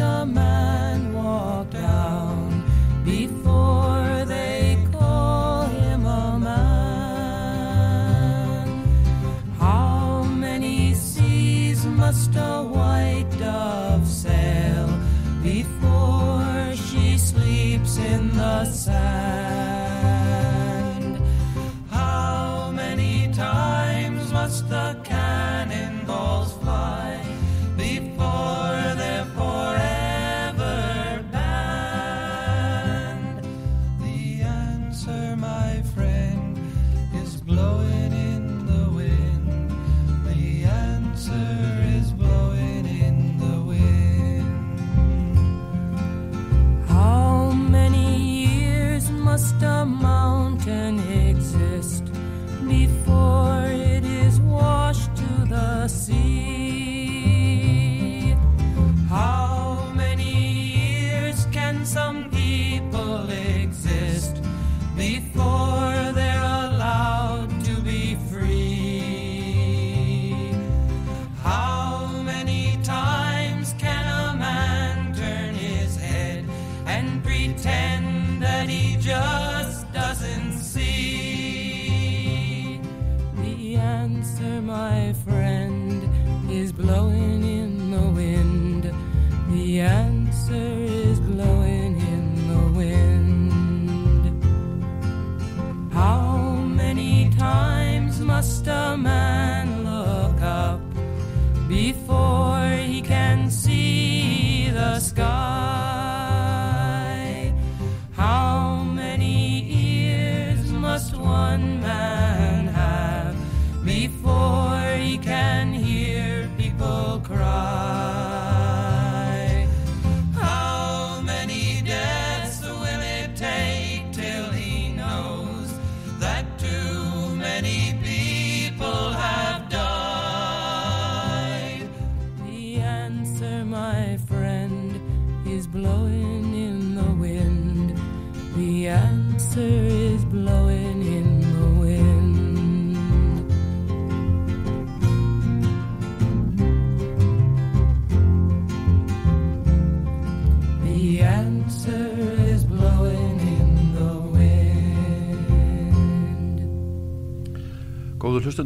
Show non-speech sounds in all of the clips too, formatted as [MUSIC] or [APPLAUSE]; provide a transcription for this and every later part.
A man walk down before they call him a man? How many seas must a white dove sail before she sleeps in the sand?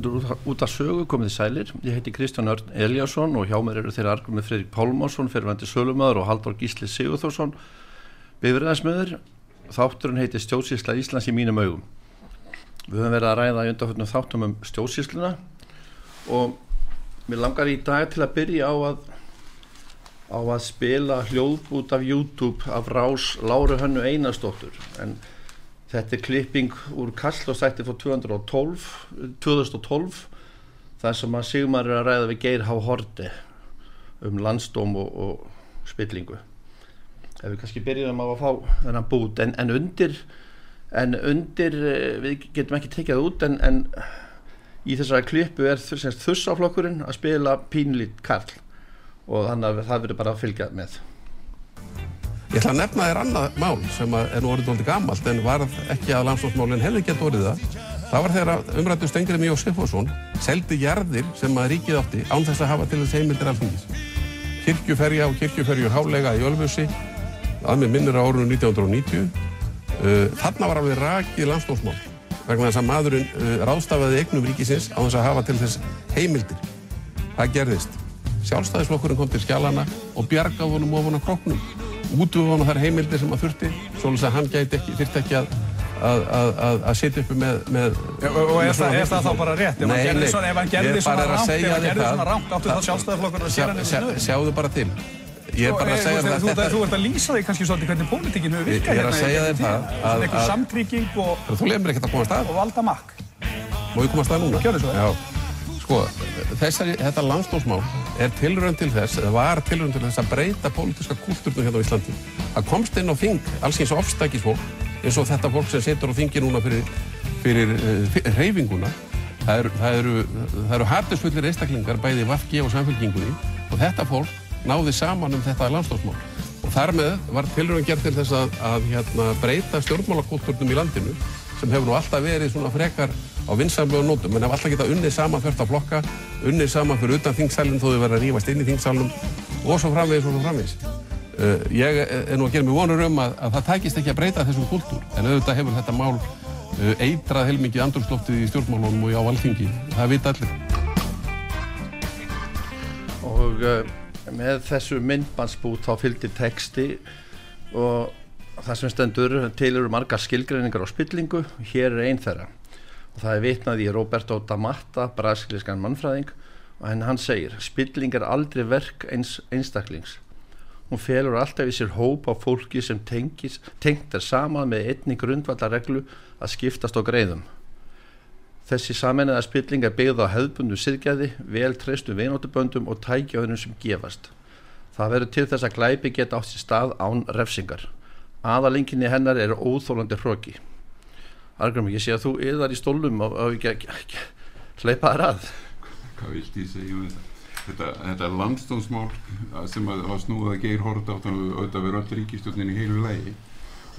Hlustendur út, út af sögu komið sælir. Ég heiti Kristján Örn Eliasson og hjá mér eru þeirra argur með Fredrik Pálmásson, fyrirvændi Sölumöður og Haldur Gísli Sigurþórsson, bifræðasmöður. Þátturinn heiti Stjórnsísla Íslands í mínum augum. Við höfum verið að ræða í undanfjöldnum þáttum um stjórnsísluna og mér langar í dag til að byrja á að á að spila hljóðbút af YouTube af Rás Láru Hönnu Einarsdóttur en þetta er klipping úr Kallastætti frá 2012, 2012 þar sem að Sigmar er að ræða við Geir H. Horti um landstóm og, og spillingu ef við kannski byrjum að fá þennan bút en, en undir en undir, eh, við getum ekki tekið það út en, en í þessari klippu er þussaflokkurinn að spila pínlít Karl og þannig að það verður bara að fylgja með Ég ætla að nefna þér annað mál sem er nú orðið náttúrulega gammalt en varð ekki að landsdómsmálinn hefði gett orðið það. Það var þegar umrættu Stengri Mjó Sifforsson seldi jarðir sem að ríkið átti án þess að hafa til þess heimildir alþingis. Kirkjuferja og kirkjuferjur hálega í Ölfusi, að mér minnir á árunum 1990. Uh, Þarna var alveg rakið landsdómsmál vegna þess að maðurinn uh, ráðstafaði eignum ríkisins á þess að hafa til þess heimildir. Það gerðist. Sjálfstæðisflokkurinn kom til skjálana og bjargaði honum ofan á kroknum. Útvöðu honum þær heimildir sem að þurfti, svolítið að hann gæti ekki, þurfti ekki að að, að, að, að sitja uppi með, með og og er, það, er það þá bara rétt? Nei, nei, svona, ef hann gerði er svona rámt, ef hann þér gerði svona rámt, áttu þá sjálfstæðarflokkur að sér hann í sjá-? Sjáðu bara til. Ég er bara að Sko, segja eh, það þú, ert að lýsa því kannski svolítið hvernig pólitíkinn hefur Ég- virkað ég er að hérna segja þér það Svona einhver samtrygging og, Þú lefur ekki að komast að og valda makk. Má ég komast að núna? Sko, þessari, þetta landstómsmál er tilraun til þess, eða var tilraun til þess að breyta pólitíska kúltúrnu hérna á Íslandi. Það komst inn á þing, alls eins ofstækisfólk, eins og þetta fólk sem situr á þingi núna fyrir, fyrir uh, reyfinguna. Það eru, eru, eru hættusfullir einstaklingar, bæði Vafki og samfélkingunni og þetta fólk náði saman um þetta landstómsmál. Og þar með var tilraun gerð til þess að, að hérna, breyta stjórnmálakúltúrnum í landinu sem hefur nú alltaf verið svona frekar á vinsamlega nótum, menn hef alltaf getað unnið saman þörft að flokka, unnið saman fyrir utan þingsælinn þó þau verða að rífast inn í þingsælnum og svo framvegis og svo framvegis. Uh, ég er nú að gera mig vonur um að, að það tækist ekki að breyta þessum kultúr, en auðvitað hefur þetta mál uh, eitrað heilmikið andrúrsloftið í stjórnmálunum og á alþingi, það vita allir. og uh, með þessu myndbandsbút þá fylgdi texti og það sem stendur til eru margar skilgreiningar á spillingu hér er einn þeirra það er vitnað í Roberto D'Amatta brasilískan mannfræðing henn hann segir spilling er aldrei verk eins einstaklings hún felur alltaf í sér hóp á fólki sem tengis, tengt er saman með einni grundvallarreglu að skiptast á greiðum Þessi sammenniða spilling er byggð á hefðbundu siðgæði, vel treystu vinóttuböndum og tækjaðunum sem gefast. Það verður til þess að glæpi geta átt sér stað án refsingar. Aðalenginni hennar er óþólandi hróki. Argrum, ég sé að þú yðar í stólum og, og ekki, ekki hleypa þær að. Hvað vilt ég segja um þetta? Þetta, þetta landstónsmál sem að, að geir hort átt að auðvitað vera öll ríkistjórnin í heilu lægi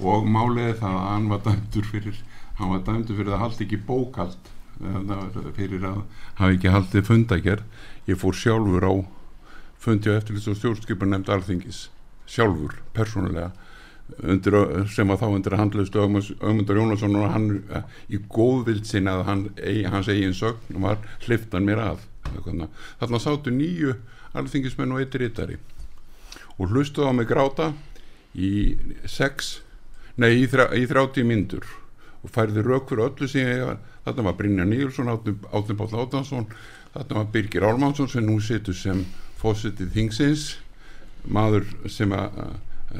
og málið það að hann var dæmdur fyrir hann var dæmdur fyrir að halda ekki bókald fyrir að hafa ekki haldið fundagerð ég fór sjálfur á fundi á eftirlits og stjórnskipar nefnd alþingis sjálfur, persónulega undir, sem að þá undir handlustu Ögmundur Jónasson og hann eh, í góðvild sinna að hann, hans eigin sögn var hliftan mér að þarna sátu nýju alþingismenn og eitt rittari og hlustuðu á mig gráta í sex nei, í, þrjá, í 30 myndur og færði rauk fyrir öllu sem ég var þarna var Brynja Nílsson, Átni Páll Átansson þarna var Birgir Álmánsson sem nú situr sem fósitið þingsins maður sem að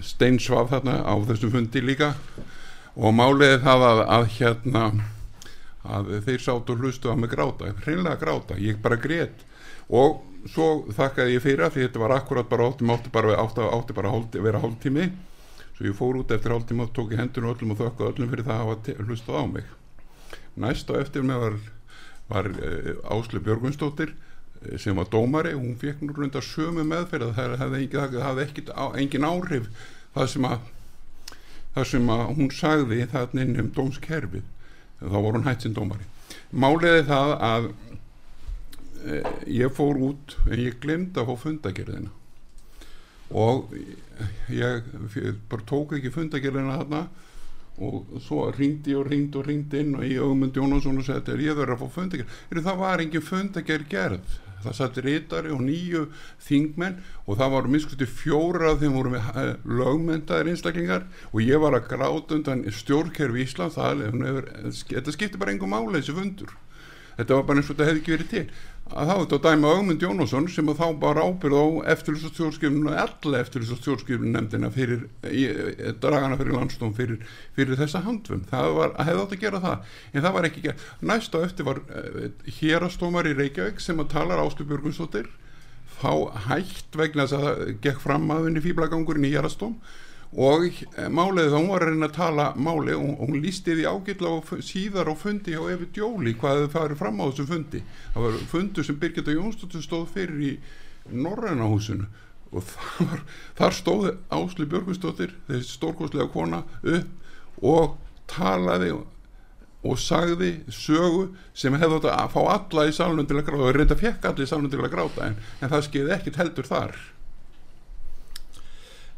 steinsvaf þarna á þessum fundi líka. Og máliði það að, að hérna að þeir sátt og hlustu á mig gráta hreinlega gráta, ég bara grét. Og svo þakkaði ég fyrir því þetta var akkurat bara átti, átti bara, átti, átti bara hálf, vera hálftími. Svo ég fór út eftir hálftíma og tók í hendun öllum og þökkaði öllum fyrir það að hafa hlustað á mig. Næst og eftir mig var, var uh, Áslu Björgunstóttir sem var dómari hún fekk nú rundar sömu meðferð það hefði ekki, hafði ekki á, engin áhrif það sem að það sem að hún sagði það inn um dómskerfið. Þá voru hún hætt sem dómari. Máliði það að uh, ég fór út en ég glemdi að fá fundagerðina og ég, ég bara tók ekki fundagerðina þarna og svo ringdi og ringdi og ringdi inn og ég augmund Jónasson og seti ég verður að fá fundagerð það var engin fundagerð gerð það satt rítari og nýju þingmenn og það var miskusti fjóra af þeim voru með lögmyndaðir einstaklingar og ég var að gráta undan stjórnkerfi í Ísland það, þetta skipti bara engum máli þessi fundur. Þetta var bara eins og þetta hefði ekki verið til að þá þetta dæma Ögmund Jónasson sem þá bara ábyrð á eftirlýst og alla stjórnskipinu nefndina fyrir dragana fyrir landstofn fyrir, fyrir þessa handfum það var, hefði átt að gera það. En það var ekki gert, næst á eftir var uh, hérastómar í Reykjavík sem að talar Ástu Björgunsdóttir þá hægt vegna þess að það gekk fram aðvinni fýblagangurinn í hérastóm og málið þá var reyna að tala máli og hún lísti því ágætla síðar á fundi hjá Efi Djóli hvað þau farið fram á þessu fundi. Það var fundu sem Birgitta Jónsdóttir stóð fyrir í Norrænahúsinu og [LAUGHS] var, þar stóði Ásli Björgustóttir þessi stórkostlega kona upp og talaði og sagði sögu sem hefði átt að fá alla í salunum til að gráta og reynda fekk allir í salunum til að gráta en, en það skeiði ekkit heldur þar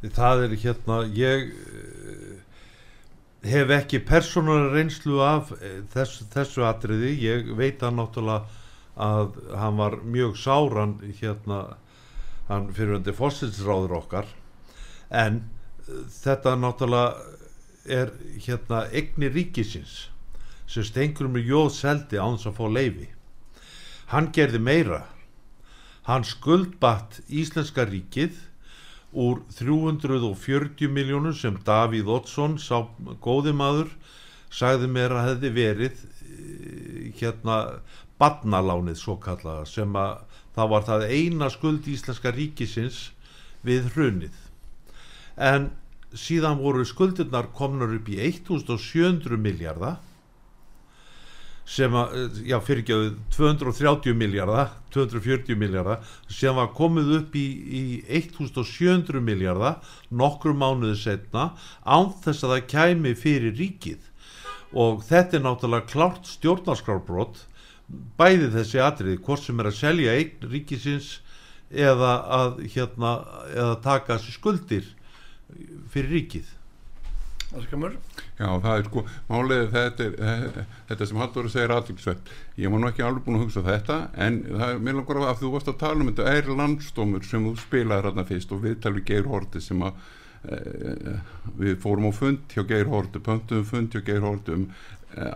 það er hérna ég uh, hef ekki persónulega reynslu af uh, þess, þessu atriði. Ég veit að náttúrulega að hann var mjög sáran hérna hann fyriröndi fósilsráður okkar. En uh, þetta náttúrulega er hérna egni ríkisins sem stengur með jóð seldi án að fá leifi hann gerði meira. Hann skuldbatt Íslenska ríkið úr 340 miljónum sem Davíð Oddsson sá góði maður sagði mér að hefði verið eh, hérna badnalánið svo kallaða sem að það var það eina skuld íslenska ríkisins við hrunið. En síðan voru skuldirnar komnar upp í 1700 miljardar sem að, já fyrir ekki að 230 miljardar 240 miljardar sem var komið upp í, í 1700 miljardar nokkru mánuði setna án þess að það kæmi fyrir ríkið. Og þetta er náttúrulega klárt stjórnarskrárbrot bæði þessi atriði hvort sem er að selja einn ríkisins eða að hérna eða taka þessi skuldir fyrir ríkið Já, það er sko, máliðið þetta, er, þetta sem Halldóri segir aðlíksvett ég var nú ekki alveg búin að hugsa þetta en það er mér langar að þú varst að tala um þetta. Er landstómur sem þú spilaði þarna fyrst og við talum Geir Horti sem að e, við fórum á fund hjá Geir Horti, pöntum fund hjá Geir Horti um, e,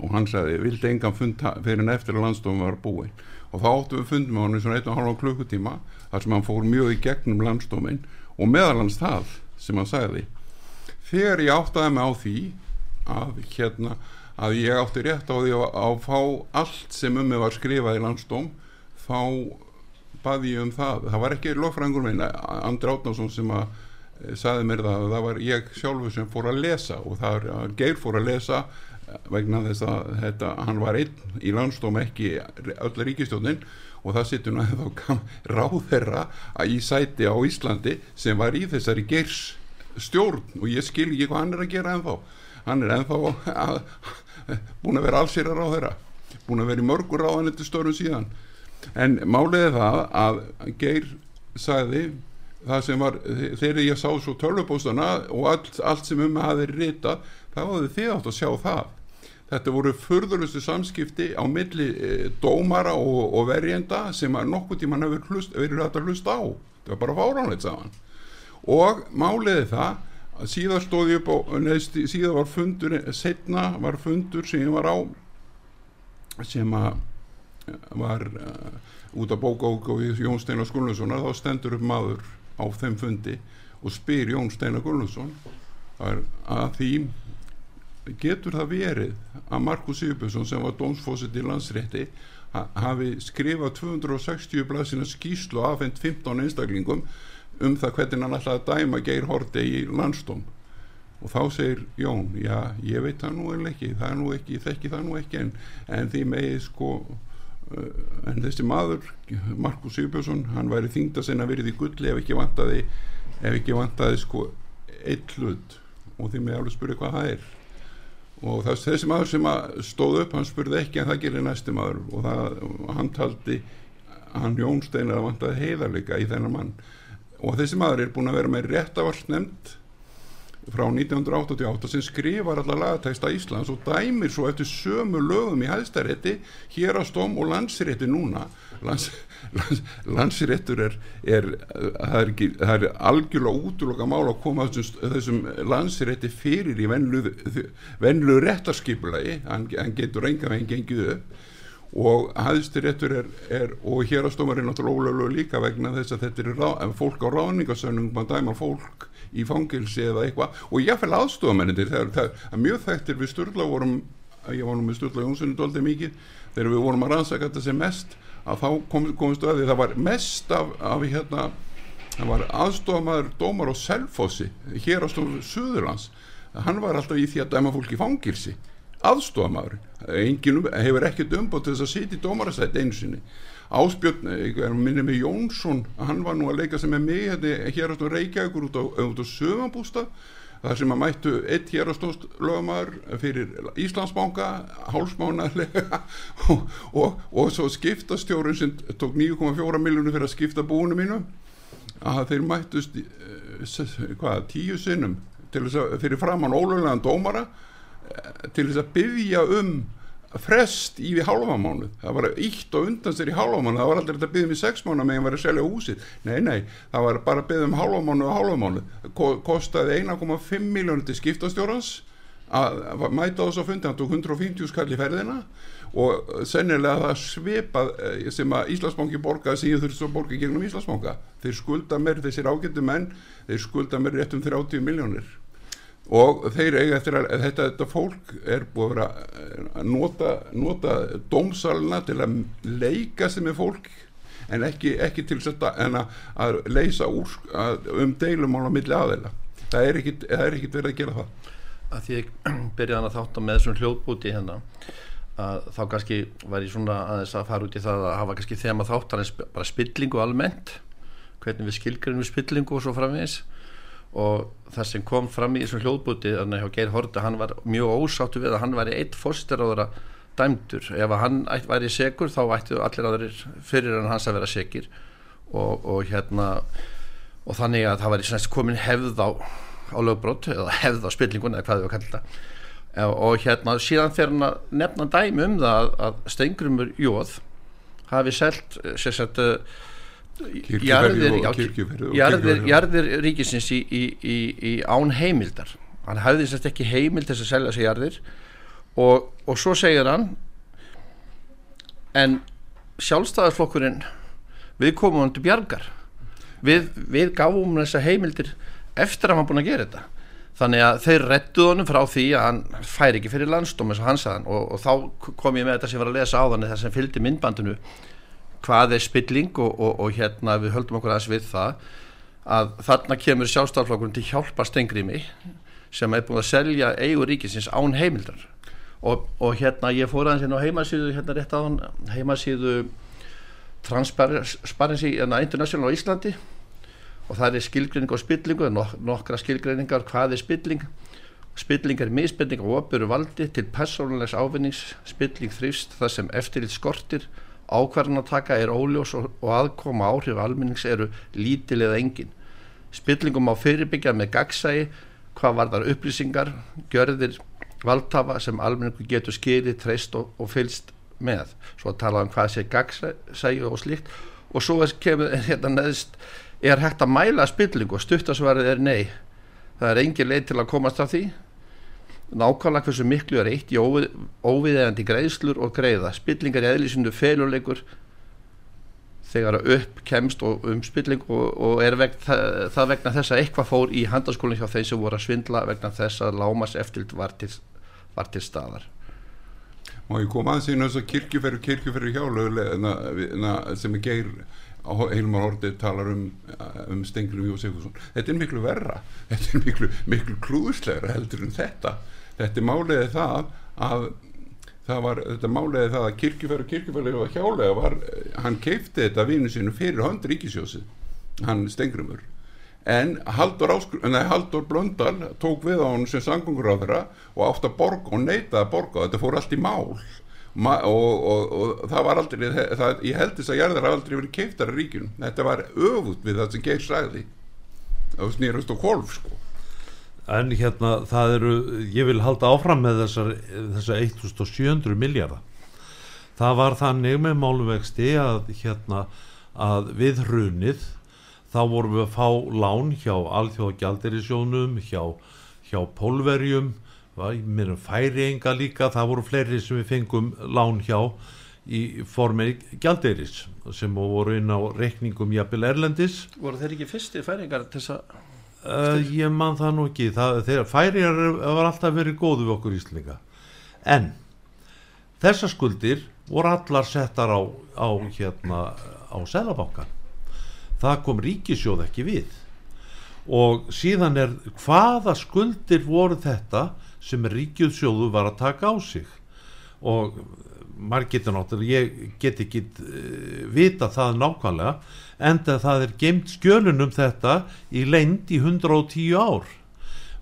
og hann sagði, vildi engan fund fyrir en eftir að landstómur var búinn. Og þá áttum við fund með hann í svona 1,5 klukkutíma þar sem hann fór mjög í gegnum landstómin og meðalans það sem hann sagði þegar ég áttaði mig á því að hérna að ég átti rétt á því að, að fá allt sem um mig var skrifað í landstóm þá baði ég um það. Það var ekki lögfræðingur minn Andri Átnánsson sem að e, saði mér það. Það var ég sjálfur sem fór að lesa og það er Geir fór að lesa vegna þess að þetta, hann var einn í landstóm ekki öll ríkistjónin og það sittur að þá [LAUGHS] ráð þeirra að í sæti á Íslandi sem var í þessari Geirs stjórn og ég skil ekki hvað hann er að gera ennþá. Hann er ennþá að, búin að vera allsýrar á þeirra búin að vera í mörgur ráðanettu störum síðan. En máliði það að Geir sagði það sem var, þegar ég sá svo tölvupóstana og allt, allt sem um að þeir rita, þá hafði þið átt að sjá það. Þetta voru furðurlustu samskipti á milli e, dómara og, og verjenda sem nokkuð tíman hefur verið rætt að hlusta á. Það var bara fáránleit saman og máliði það að síðan stóði upp á neðst, síðan var fundur setna var fundur sem var á sem var uh, út af bókáku við Jón Steinar Skullunssonar þá stendur upp maður á þeim fundi og spyr Jón Steinar Skullunsson að því getur það verið að Markus Sýbjörnsson sem var dómsfósitt í landsrétti hafi skrifað 260 blaðsina skýslu afhengt 15 einstaklingum um það hvernig hann að dæma Geir Horti í landstóm og þá segir Jón, já, ég veit það nú ekki, það er nú ekki, þekki það nú ekki en, en því megið sko uh, en þessi maður Markus Sýbjörnsson, hann væri þingda sinna verið í gulli ef ekki vantaði ef ekki vantaði sko eitt hlut. Og því megið alveg spurði hvað það er. Og þess, þessi maður sem stóð upp, hann spurði ekki en það gerir næsti maður. Og það, hann taldi hann Jón Steinar að vantaði heiðarleika í þennan mann og þessi maður er búin að vera með réttavarsnefnd frá 1988 sem skrifar allar lagatæksta Íslands og dæmir svo eftir sömu lögum í hæðstarétti hérastóm og landsrétti núna. Lands, lands, landsréttur er, er, það er, ekki, það er algjörlega útloka mál að koma þessum, þessum landsrétti fyrir í venlu réttarskipulagi. Hann, hann getur enga veginn gengið upp og hæðstiréttur er, er og hérastómar er náttúrulega ólöglu líka vegna þess að þetta er rá, fólk á ráningasönnum maður dæma fólk í fangilsi eða eitthvað. Og ég fæl aðstofamennir það, er mjög þekktir við Sturla vorum, ég var nú með Sturla Jónssoni doldið mikið þegar við vorum að rannsaka þetta sem mest að þá kom, komstu að því það var mest af, af hérna það var aðstofamæður dómar á Selfossi hérastofum Suðurlands. Hann var alltaf í því að dæma fólk í fangilsi aðstofamæður enginn hefur ekkert umbótt til þess að sitja í dómarastætt einu sinni. Áspjörn, minni með Jónsson hann var nú að leika sem er mig hér á Reykjavíkur út á, á sögambústa þar sem að mættu eitt hérastóðslögumar fyrir Íslandsbánka hálsmánarlega [LAUGHS] og, og, og svo skiptastjórun sem tók 9,4 miljónu fyrir að skipta búinu mínu að þeir mættust eh, hvað, tíu sinnum fyrir framann ólöglegan dómara til þess að byggja um frest í við hálfamánu það var ítt og undan sér í hálfamánu það var aldrei að byggja um í sex mánu meðan var að selja húsið. Nei, nei, það var bara að byggja um hálfamánu og hálfamánu kostaði 1,5 miljónu til skiptastjórans að, að mæta þess að fundi, hann tók 150 skall í ferðina og sennilega það svipað eh, sem að Íslandsbanki borgaði sem ég þurfti að borga gegnum Íslandsbanka. Þeir skulda mér, þessir ágættu menn þeir skulda mér rétt um 30 miljónir og þeir eiga eftir að þetta, þetta fólk er búið að að nota, nota dómsalina til að leika sem er fólk en ekki, ekki til þess að, en að, að leysa úr, að, um deilumál á milli aðeila það er ekkit, ekkit verið að gera það. Að því ég [CLEARS THROAT] byrjaði hann að þátta með þessum hljóðbúti hérna að þá kannski var ég svona aðeins að fara út í það að hafa kannski þema þáttar bara spillingu almennt hvernig við skilgrunum við spillingu og svo framvegis og það sem kom fram í þessum hljóðbúti þannig að Geir Horta hann var mjög ósáttu við að hann var eitt fórstæraðara dæmdur. Ef að hann væri segur þá ættu allir aðrir fyrir en hans að vera segir og, og hérna og þannig að það var í komin hefð á, á lögbrot eða hefð á spillingun eða hvað við kallum þetta. Og hérna síðan þegar hann að nefna dæmi um það að Stengrimur Jóð hafi selt sagt, jarðir, ríkisins í, í, í, í án heimildar. Hann hafði sérst ekki heimild þess að selja þessi jarðir og, og svo segir hann en sjálfstæðarflokkurinn við komum til bjargar. Við, við gáum þessa heimildir eftir að hann búin að gera þetta. Þannig að þeir rettuð honum frá því að hann fær ekki fyrir sagðan og, og þá kom ég með þetta sem var að lesa á þannig þar sem fylgdi myndbandinu hvað er spilling og, og, og hérna við höldum okkur aðeins við það að þarna kemur sjálfstaflokkurinn til hjálpa stengrimi sem er búin að selja eigur ríkisins án heimildar. Og hérna ég fór aðeins inn á heimasíðu hérna rétt á hann heimasíðu Transparency International á Íslandi. Og það er skilgreining og spillingu nok nokkra skilgreiningar hvað er spilling. Spilling er misbending og opuru valdi til persónulegs ávinnings. Spilling þrýfst það sem eftirlit skortir ákvarðanataka er óljós og, aðkoma áhrif almennings eru lítil eða engin. Spillingum á fyrirbyggja með gagsægi hvað var þar upplýsingar gjörðir valdtafa sem almenningu getur skýrið, treyst og, og fylst með. Svo að tala um hvað sé gagsægi og slíkt. Og svo kemur hérna neðist er hægt að mæla spilling og stuttasvarið er nei. Það er engin leið til að komast af því nákvæmlega hversu miklu er eitt í óvið, óviðegandi greiðslur og greiða. Spillingar í eðlísundu feluleikur þegar upp kemst og um spilling og, og er vegna, það, það vegna þess að eitthvað fór í handaskólinn hjá þeim sem voru að svindla vegna þess að lámas eftild var til, var til staðar. Og ég kom aðeins þess að kirkjuferður kirkjuferður hjálögulega sem er geir Heilmar Hortið talar um, um Stengri Jóð Sigfússon. Þetta er miklu verra þetta er miklu, miklu klúðslegra heldur en þetta þetta máliðið það að það var, þetta máliðið það að kirkjufæru og kirkjufæru og hjálega var hann keipti þetta vinu sinu fyrir hand ríkisjósi hann Stengrimur en Haldur, nei, Haldur Blöndal tók við á hann sem sangungur á þeirra og átt að borga og neita að borga þetta fór allt í mál. Og, og, og það var aldrei það, ég held þess að hafa aldrei verið keiftar af ríkjunum, þetta var öfut við það sem Geir sagði. Það snýrast á kolf sko en hérna það eru ég vil halda áfram með þessar þessar 1700 miljardar það var þannig með máluvexti að hérna að við hrunið þá vorum við að fá lán hjá alþjóðagjaldirisjónum hjá, hjá pólverjum mér er færi enga líka það voru fleiri sem við fengum lán hjá í formi gjaldeiris sem voru inn á reikningum jafnvel Erlendis. Voru þeir ekki fyrstir færingar til þess að uh, ég man það nú ekki. Það, þeir, færingar var alltaf verið góðu við okkur íslinga en þessar skuldir voru allar settar á, á hérna á selabankan það kom ríkisjóð ekki við. Og síðan er hvaða skuldir voru þetta sem ríkjusjóðu var að taka á sig? Og náttúrulega, ég get ekki uh, vita það nákvæmlega en það er geimt skjölunum þetta í lengd í 110 ár.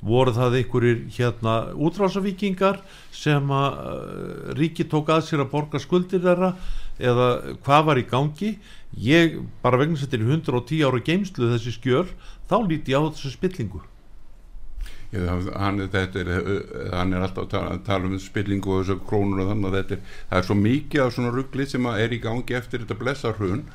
Voru það einhverjir hérna útrásavíkingar sem að uh, ríki tók að sér að borga skuldir þeirra eða hvað var í gangi? Ég bara vegna settir í 110 ára geimslu þessi skjöl þá líti ég á þessu spillingu hann, er, hann er alltaf að tala, tala um spillingu og þessu krónur og þannig að þetta er, það er svo mikið af svona ruggli sem er í gangi eftir þetta blessarhrun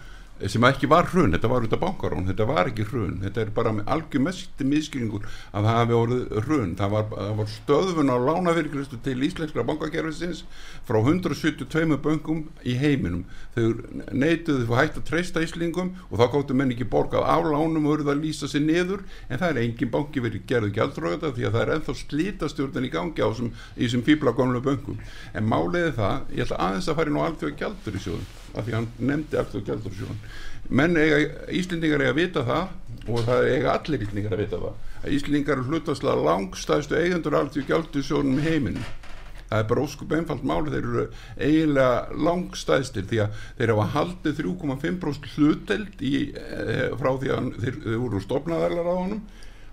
sem ekki var hrun, þetta var út af bankarón þetta var ekki hrun, þetta er bara algjör mest miskilningur að það hafi orðið hrun, það var, var stöðfun á lánafyrklistu til íslenskra bankakerfisins frá 172 bönkum í heiminum. Þau neituðu þú hægt að treysta íslingum og þá gáttu menn ekki borgað á lánum og verið að lýsa sér niður. En það er engin banki verið gerðu gjaldröða því að það er ennþá slítastjórn í gangi á þessum, í þessum fýbla gamlu bönkum. En máliði það, ég ætla aðeins að fara inn á alþjóða gjaldur í sjóðum af því hann nefndi alþjóða gjaldur í sjóðum menn eiga, Íslendingar eiga að vita það og það eiga allir Íslendingar að vita það að Íslendingar eru hlutastlega langstæðstu eigendur gjaldur í sjóðum í heiminu það er bara óskup einfalt máli þeir eru eiginlega langstæðstir því að þeir hafa haldið 3,5% hluteld í, e, frá því að þeir, þeir voru stopnaðarlar á honum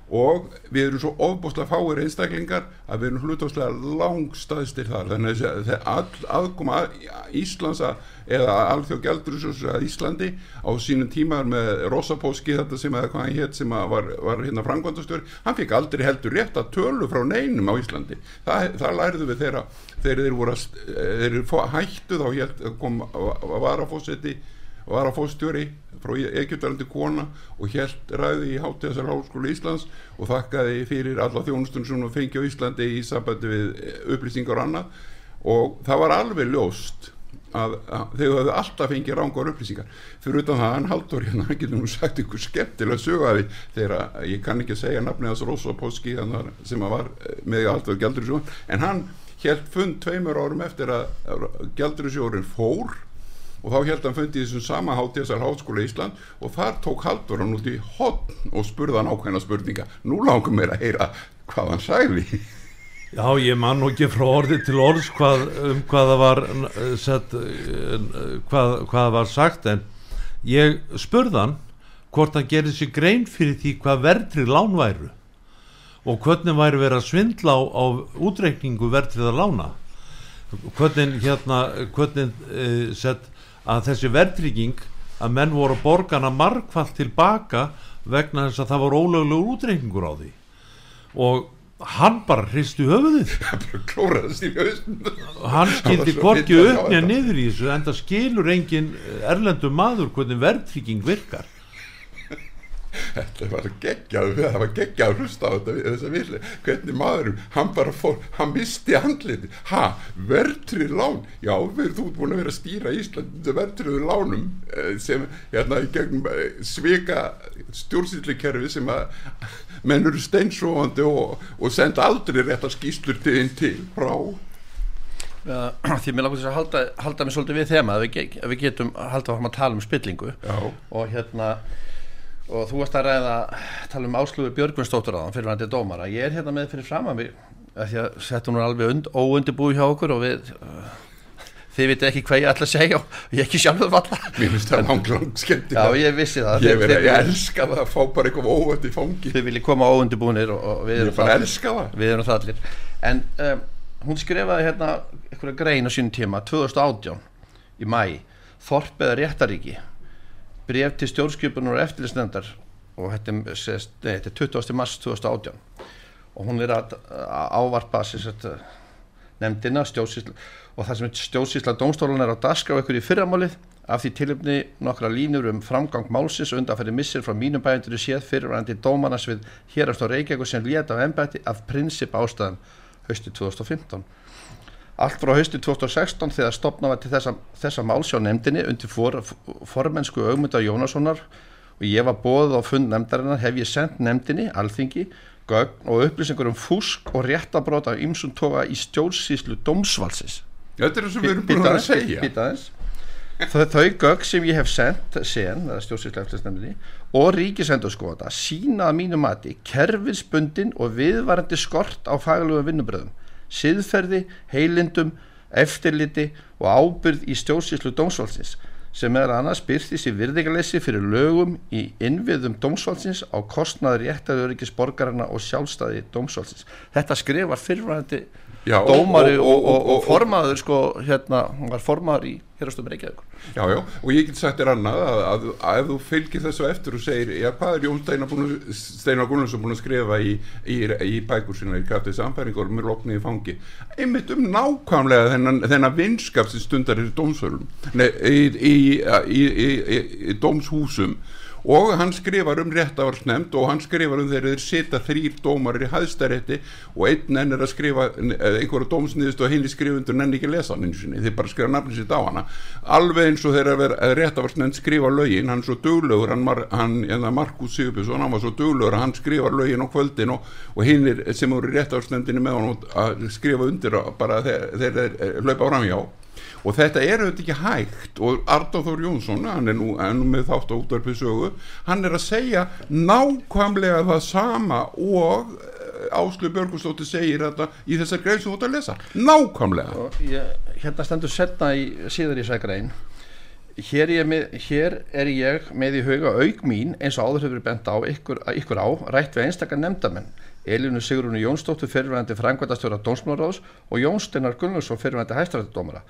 og við erum svo ofbúslega fáir einstaklingar að við erum hlutastlega langstæðstir þar. Þannig að það all, aðkoma að Íslands eða alþjóð gældurisjós að Íslandi á sínum tímar með Rosapóski þetta sem hétt sem var, var hérna frangvandastjóri, hann fikk aldrei heldur rétt að tölu frá neinum á Íslandi. Það, það lærðu við þeirra þeir þeir hættu þá kom að vara fósetti var að fóstjóri frá Egyptalandi kona og helt ræði í Hátteðsar Háskóla Íslands og þakkaði fyrir alla þjónustun sem hún fengi á Íslandi í sambandi við upplýsingar og annað. Og það var alveg ljóst að, að þau hefðu alltaf fengið rángar upplýsingar. Fyrir utan það hann haldur hérna, hann getur nú sagt ykkur skemmtilega sögaði þegar ég kann ekki segja nafnið þess Rosa Póski sem var með alltaf gældurisjón en hann helt fund tveimur árum eftir að gældurisjórin fór og þá held hann fundið þessum sama hátíðsar háskóla í Ísland og þar tók Haldur hann út í hotn og spurða hann ákveðna spurninga. Nú langum mér að heyra hvað hann sæði Já, ég man nú ekki frá orði til orðs hvað, um hvað það var set, hvað, hvað var sagt en ég spurðan hvort hann gerði sér grein fyrir því hvað verðrið lán væru og hvernig væri verið að svindla á, á útreikningu verðrið að lána. Hvernig hérna hvernig uh, sett að þessi verðtrygging að menn voru borgarna margfald tilbaka vegna þess að það var ólöglegur útreikningur á því. Og hann bara hristu höfuðið. [LAUGHS] Hann skildi hvorki uppnja niður í þessu en það skilur engin erlendu maður hvernig verðtrygging virkar þetta var geggjað það var geggjað að hlusta á þetta að vilja, hvernig maðurum hann bara fór, hann misti andliti ha, verðtrið lán? Já, við þú búin að vera að stýra Ísland verðtriðu lánum sem hérna í gegnum svika stjórnsýtlikerfi sem að menn eru steinsóandi og, og senda aldrei réttar skýslur til einn til. Frá? Ja, [CLEARS THROAT] því mér langar þess að halda, halda mig svolítið við þema að við, að við getum halda fram að tala um spillingu. Já. og hérna og þú varst að ræða tala um áslúfi Björgvinsdóttur á þann fyrir hann til dómara. Ég er hérna með fyrir fram að mig að því að nú er alveg und, óundibúi hjá okkur og við uh, þið viti ekki hvað ég ætla að segja og ég ekki sjálfur valla mér finnst það langt skemmt já ég vissi það. Ég, þið- ég elska það að fá bara eitthvað óvænt í fangi þið viljið koma óundibúnir og, og við erum það það. við erum það allir. En um, hún skrifaði hérna einhverja grein á sínum tíma 2018 í mæ Þorp eða réttaríki bref til stjórnskipunar og eftirlitsnefndar og þetta er, nei, þetta er 20. mars 2018 og hún er að, að ávarpa nefndina stjórnsýsla og það sem stjórnsýsla dómstólan er á dagskrá ykkur í fyrramálið af því tilöfni nokkra línur um framgang málsins undanfæri missir frá mínum bæjundur séð fyrirvændi dómanas við hérast á Reykjavík sem létt af embætti af prinsip ástæðan hausti 2015 Allt frá hausti 2016 þegar stopna var til þessa, þessa máls hjá nefndinni undir for, formensku augmynda Jónassonar og ég var bóðið á fund nefndarinnar hef ég sendt nefndinni, alþingi, gögn og upplýsingur um fúsk og réttabrót af ymsum toga í stjórnsýslu dómsvalsis. þetta er það sem við erum búin að segja Býtaðins. Þau, gögn sem ég hef sendt sen, og ríkisendurskóta sína að mínu mati kerfisbundin og viðvarandi skort á faglugum vinnubröðum siðferði, heilindum, eftirliti og ábyrð í stjórnsýslu dómsvalsins sem er annars byrðist í virðingalessi fyrir lögum í innviðum dómsvalsins á kostnaður réttaðuríkis borgarna og sjálfstæði dómsvalsins. Þetta skrifar fyrrvæðandi Já, dómari og, og, og, og- formaður sko hérna, hún var formaður í hérastum Reykjavíkur. Já, já, og ég get sagt þér annað að, að, að ef þú fylgir þessu eftir og segir, já, hvað er Jón Steinar Gunnarsson búin að skrifa í, í, í bækur sinna í kraftið samfæringur með loknið í fangi, einmitt um nákvæmlega þennan, þennan vinskap sem stundar í, í dómshúsum og hann skrifar um réttavarsnemnd og hann skrifar um þegar þeir sita þrýr dómarir í hæðstarétti og einn enn er að skrifa einhverja dómsniðist og henni skrifundur nenni ekki lesa hann einu sinni, þeir bara skrifa nafnir sitt á hana. Alveg eins og þegar réttavarsnemnd skrifa lögin, hann er svo duglegur hann, mar, hann enna Markus Sigurbjörnsson hann var svo duglegur að hann skrifa lögin á kvöldin og, og hinn sem voru í réttavarsnemndinni með hann að skrifa undir bara þegar þeir hlaupa framhjá og þetta er auðvitað ekki hægt. Og Arnóð Þór Jónsson, hann er nú, nú með þátt á útvarpið sögu, hann er að segja nákvæmlega það sama og Áslu Björgustóttir segir þetta í þessar grein sem þú ert að lesa, nákvæmlega. Ég, Hérna stendur setna í síðar í þessar grein. Hér, með, hér er ég með í huga auk mín eins og áður hefur bent á ykkur, ykkur á, rætt við einstakar nefndamenn. Elinu Sigrunu Jónsdóttur fyrirvændi frangvæntastjóra Dómsmálaráðs og Jón Steinar Gunnarsson fyrirvændi hæstarættidómara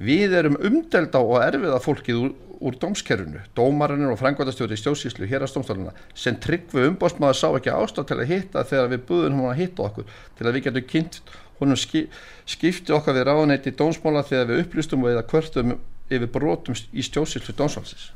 Við erum umdeld á og erfiða fólkið úr, úr dómskerfinu, dómarinn og frangvæntastjóri í stjósíslu hér að stómstóluna sem tryggvi umbóstmaður sá ekki ástað til að hitta þegar við buðum hún að hitta okkur til að við getum kynnt húnum ski, skipti okkar við ráðaneyti dómsmála þegar við upplýstum og eða kvörtum yfir brotum í stjósíslu dómsvalsins.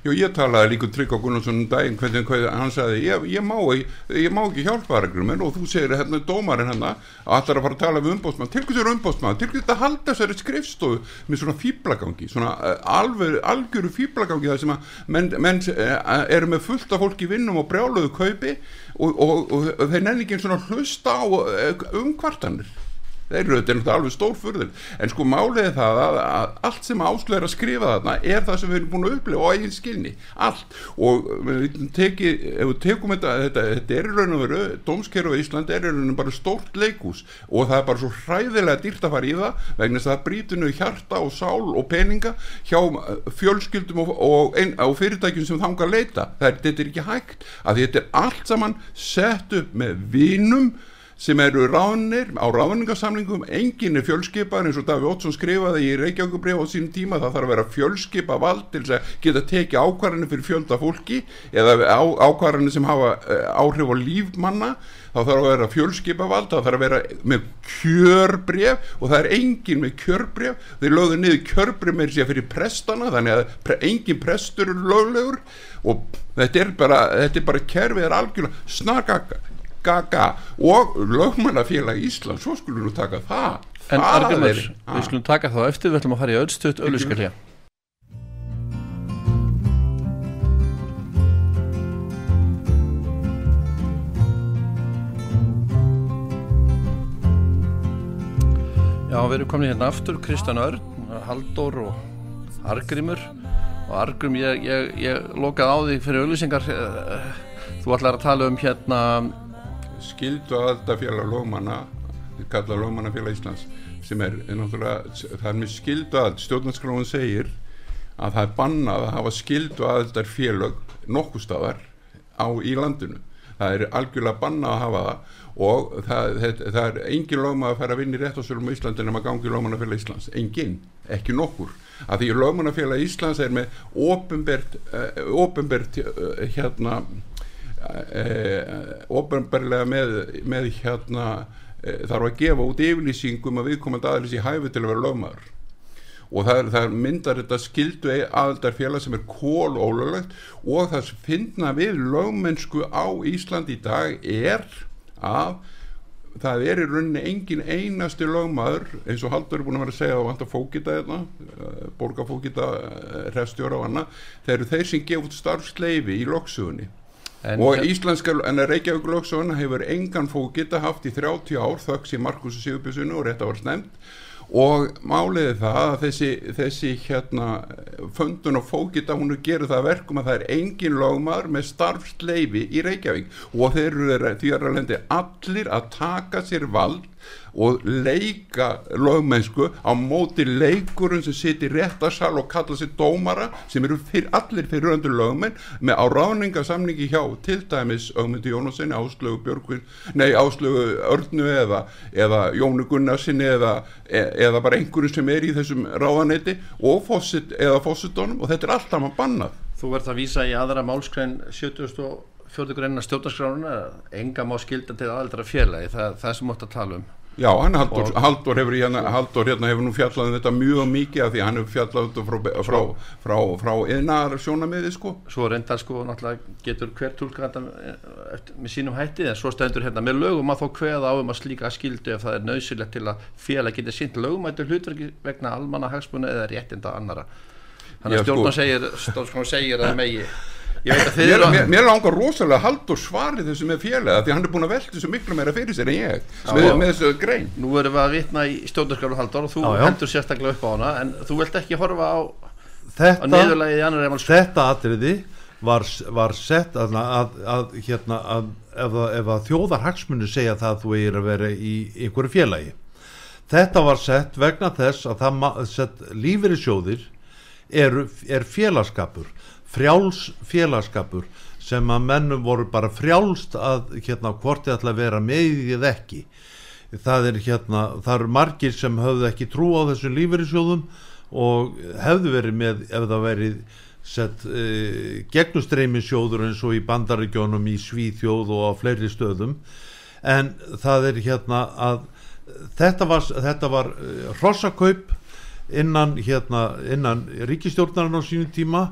Jú, ég talaði líka um Trygg á Gunnarsson um daginn hvernig, hann sagði, ég, ég, má, ég, ég má ekki hjálpa reglum og þú segir hérna dómarinn hérna allar að fara að tala við umbóstmann, til hvers er umbóstmann til hvers þetta halda þessari skrifstofu með svona fýblagangi, svona uh, alveg algjöru fýblagangi þar sem að menn, menn uh, eru með fullt af fólki vinnum og brjáluðu kaupi og, og, og, og þeir nenni ekki einn svona hlusta á uh, umkvartanir þeir eru þetta alveg stórfurðil en sko málið er það að, að allt sem áslöður er að skrifa þarna er það sem við erum búin að upplifa á eigin skilni, allt. Og teki, ef við tekum þetta þetta, þetta er í raun og veru, Dómskerfi í Ísland er í raun og bara stórt leikús og það er bara svo hræðilega dýrt að fara í það vegna þess að það brýtur nú hjarta og sál og peninga hjá fjölskyldum og, og, og fyrirtækjum sem þanga að leita, þetta er ekki hægt að þetta er allt saman sett upp með vinum sem eru ránir á ráningarsamlingum enginn er fjölskipar eins og Daví Ótsson skrifaði í Reykjavíkubref á sínum tíma. Það þarf að vera fjölskipa vald til að geta tekið ákvarðanir fyrir fjölda fólki eða ákvarðanir sem hafa uh, áhrif á lífmanna þá þarf að vera fjölskipa vald það þarf að vera með kjörbref og það er enginn með kjörbref þeir lögðu niður kjörbref með sér fyrir prestana þannig að pre, enginn prestur er löglegur. Og þetta er bara, þetta er bara kerfið er algjörlega snarkaka gaga og lögmannafélag Ísland svo skulum við taka það. En það Argrimur, við skulum taka þá eftir við ætlum að fara í öllstutt ölluskallja Já, við erum komin hérna aftur Kristján Örn, Halldór og Argrimur og Argrim, ég, ég, ég lokaði á því fyrir auðlýsingar þú ætlar að tala um hérna skildu aðaldafélag lögmanna kalla lögmannafélag Íslands sem er náttúrulega það er með skildu aðald, stjórnarskráin segir að það er bannað að hafa skildu aðaldar félag nokkuð staðar á í landinu. Það er algjörlega bannað að hafa það og það, það, það er engin lögmann að fara að vinna í réttasölum á Íslandi en að gangi lögmannafélag Íslands, engin, ekki nokkur. Að því lögmannafélag Íslands er með ofinbert, uh, ofinbert uh, hérna ofnbarlega með, með hérna e, þarf að gefa út yfirlýsingum að viðkomandi aðlis í hæfi til að vera lögmaður. Og það, það myndar þetta skildu aðaldarfélag sem er kól ólöglegt og það sem finna við lögmennsku á Ísland í dag er að það er í rauninni engin einasti lögmaður eins og Haldur er búin að vera að segja að vant að fókita þetta borgarfókita refstjóra og annað þeir eru þeir sem gefa út starfsleifi í loksugunni en, og íslenska, en að Reykjavík Lóksson hefur engan fókita haft í 30 ár þöggs í Markus Sigurbjörnsunu og rétt að var snemt og máliði það að þessi, þessi hérna föndun og fókita hún er gerð það verkum að það er engin lögmaður með starfsleifi í Reykjavík. Og þeir eru því að allir að taka sér vald og leika lögmennsku á móti leikurinn sem situr í réttarsal og kalla sér dómara sem eru fyr, allir fyrir öndur lögmenn með á ráningasamningi hjá til dæmis Ögmundi Jónasinni, Áslögu Björgvin nei Áslögu Örnu eða, eða Jónu Gunnarsinni eða, e, eða bara einhverju sem er í þessum ráðaneyti og fossit, eða fossitónum og þetta er alltaf maður bannað Þú verður að vísa í aðra málskræn 74. greinina stjórnarskrána enga má skilda til aðaldra félagi það, það sem átt að tala um Já, hann Haldur, Og- Haldur, hefur, hérna, Haldur hérna hefur nú fjallað um þetta mjög mikið af því hann hefur fjallað um þetta frá, frá, frá, frá yðnar sjónamiði sko. Svo reyndar sko náttúrulega getur hver tólka þetta eftir, með sínum hætti en svo stendur hérna með lögum að þó kveða á um að slíka skildu ef það er nöðsilegt til að félag geti sínt lögumættu hlutverki vegna almanna hagsmuna eða réttinda annara þannig að sko- segir, stjórnar segir að megi Mér, mér, mér langar rosalega Haldur svarið þessu með félaga því hann er búin að velta þessu miklu meira fyrir sér en ég með, Já. með þessu grein Nú erum við að vitna í stjórnarskrálu Halldór og þú Já, já. hendur sérstaklega upp á hana en þú vilt ekki horfa á, á þetta, niðurlægið í annar emal þetta atriði var, var sett að, að, að, hérna, að ef, að- ef að þjóðar hagsmunni segja það að þú eigir að vera í einhverju félagi þetta var sett vegna þess að sett lífeyrissjóðir er, er félagskapur frjáls félagskapur sem að mennum voru bara frjálst að hérna hvort þið ætla að vera með eða ekki. Það er hérna, það eru margir sem höfðu ekki trú á þessum lífeyrissjóðum og hefðu verið með ef það verið sett uh, gegnustreimi sjóður eins og í bandaríkjónum í Svíþjóð og á fleiri stöðum. En það er hérna að þetta var, þetta var uh, hrossakaup innan hérna innan ríkistjórnarinn á sínum tíma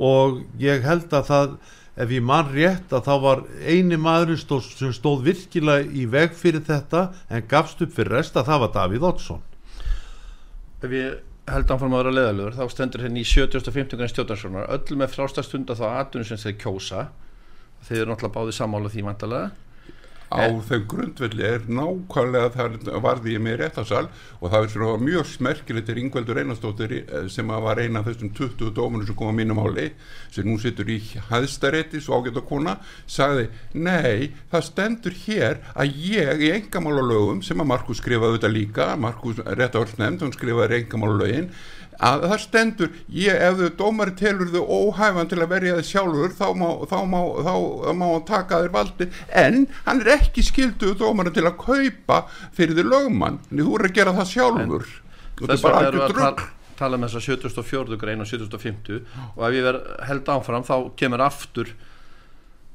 og ég held að það ef ég man rétt að þá var eini maðurinn stóð, sem stóð virkilega í veg fyrir þetta en gafst upp fyrir rest að það var Davíð Oddsson. Ef ég held áfram að vera leðalögur þá stendur henni í 7050 grann stjórnarskránar öll með frástastunda þá aðtunum sem þeir kjósa. Þeir eru náttúrulega báði sammála því vantalega á þeim grundvelli er nákvæmlega það varði ég með réttasal og það er svo mjög smerkilegt er Ingveldur Einarstóttir eh, sem að var eina af þessum 20 dómunum sem kom að mínum áli sem nú situr í hæðstarétti svo ágæta kona, sagði nei, það stendur hér að ég í engamála lögum sem að Markus skrifaði þetta líka, Markus réttavalsnefnd hún skrifaði engamála lögin að það stendur, ég, ef þau dómari telur þau óhæfan til að verja þið sjálfur þá má, þá má, þá má hann taka þér valdi, en hann er ekki skilduð dómari til að kaupa fyrir þið lögmann, en þú er að gera það sjálfur þess vegna algjör að tala, tala um þessa 74. grein og 750 og ef ég verð held áfram þá kemur aftur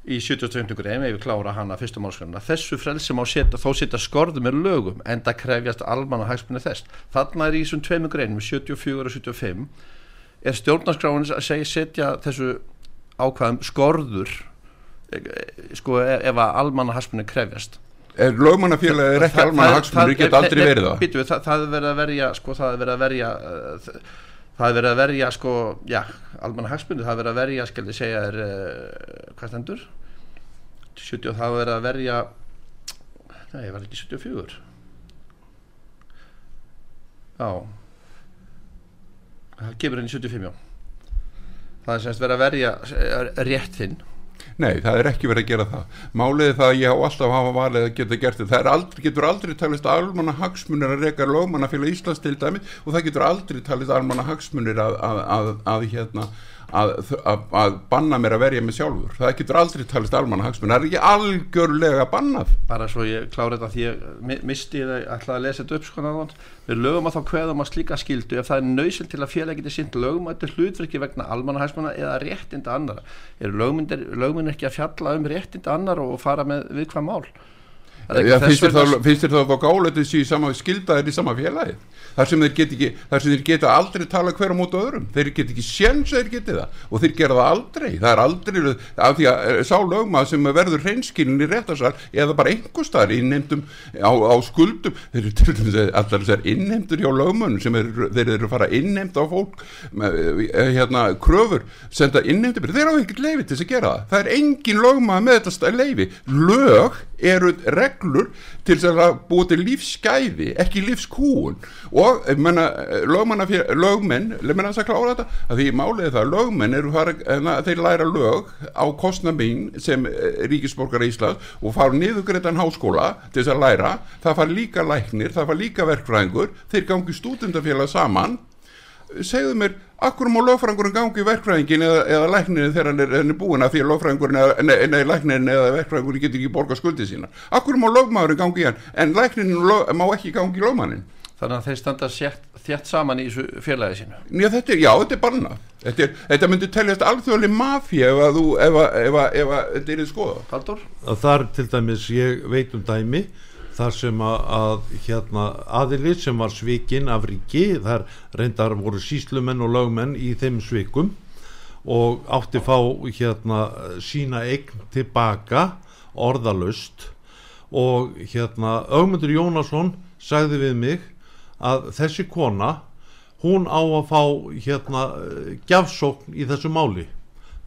í 75. grein ef ég klára hana fyrstu málskrana þessu frelsi má setja, þó setja skorðu með lögum en það krefjast almann og hagsmunni þess. Þarna er í þessum tveimur greinum 74 og 75 er stjórnarskráin að segja setja þessu ákvæðum skorður eh, eh, sko ef ef að almann og hagsmunni krefjast. Er lögmannafélagi er ekki almanna hagsmunir, það- það það, það er verið að verja sko, það er verið að verja uh, það er verið að verja sko, já, almanna hagsmunni það er verið að verja, skal ég segja er, uh, hvað stendur? 70, það er verið að verja nei, var ekki 74 já. Það kemur inn í 75 já. Það er semst verið að verja eh, rétt þinn Nei, það er ekki verið að gera það. Málið er það að ég á alltaf hafa valið að geta gert þetta. Það aldrei, getur aldrei talist almanna hagsmunir að reyka lögmannafélag Íslands til dæmi og það getur aldrei talist almanna hagsmunir að, að, að, að, hérna, að, að, að banna mér að verja mig sjálfur. Það getur aldrei talist almanna hagsmunir. Það er ekki algjörlega bannað. bara svo ég klára þetta því ég mi- misti það, ætlaði að lesa þetta upp sko við lögum að þá kveðum að slíka skildu ef það er nöysinn til að félag geti sint lögumættu hlutverki vegna almannahæsmanna eða réttinda annara er lögmyndir ekki að fjalla um réttinda annar og fara með viðkvæm mál Já, finnst þér þá, gálega þessi í sama skildaðir í sama félagi? Þar sem þeir geta ekki, þar sem þeir geta aldrei tala hver á móti öðrum, þeir geta ekki séns að þeir geti það. Og þeir gera það aldrei. Það er aldrei, af því að eh, sá lögmað sem verður hreinskilin í réttarsal eða bara einhver staðar innheimtum á, á skuldum, þeir eru til dæmis að allar þessar innheimtur hjá lögmönnum sem er, þeir eru að fara að innheimta á fólk með, eh, hérna, kröfur senda innheimtum, þeir hafa ekkert leifi til þess að gera það. Það er engin lögmað með þetta leifi lög eru reglur til að búa til lífsgæði, ekki lífskúun og menna, lögmanna, lögmenn, menna þess að klára þetta að því málið það, lögmenn eru að þeir læra lög á kostna mín sem ríkisborgar í Ísland og fara niðugreitan háskóla til þess að læra, það fara líka læknir, það fara líka verkfræðingur, þeir gangi stúdendafélag saman segðu mér, akkur má lögfræðingurinn gangi í verkfræðingin eða, eða læknirinn þegar hann er, hann er búin að því að lögfræðingurinn eða, nei, nei, læknirinn eða verkfræðingurinn getur ekki borga skuldið sína akkur má lögmaðurinn gangi í hann? En læknirinn lög, má ekki gangi í lögmannin Þannig að þeir standa þjætt saman í þessu félagi sínu. Já, þetta er, já, þetta er barna Þetta, er, þetta myndi teljast alþjóðlega mafja ef að þú, ef að, ef að, ef að þetta er í skoða Haldur? Það er til dæmis, ég veit um dæmi þar sem að, að hérna, aðili sem var svikinn af ríki þar reyndar voru síslumenn og lögmenn í þeim svikum og átti fá hérna, sína eign tilbaka orðalust og hérna Ögmundur Jónasson sagði við mig að þessi kona hún á að fá hérna gjafsókn í þessu máli.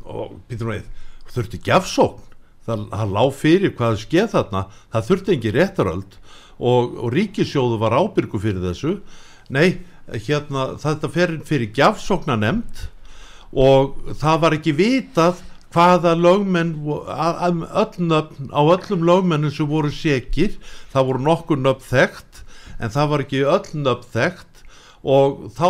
Og Pítur Veið þurfti gjafsókn það, það lág fyrir hvað skeið þarna. Það þurfti engi réttaröld og, og ríkisjóðu var ábyrgu fyrir þessu. Nei, hérna þetta fer fyrir gjafsókna nefnd og það var ekki vitað hvaða lögmenn öll nöfn, á öllum lögmennum sem voru sekir, það voru nokkur nöfn þekkt en það var ekki öll nöfn þekkt. Og þá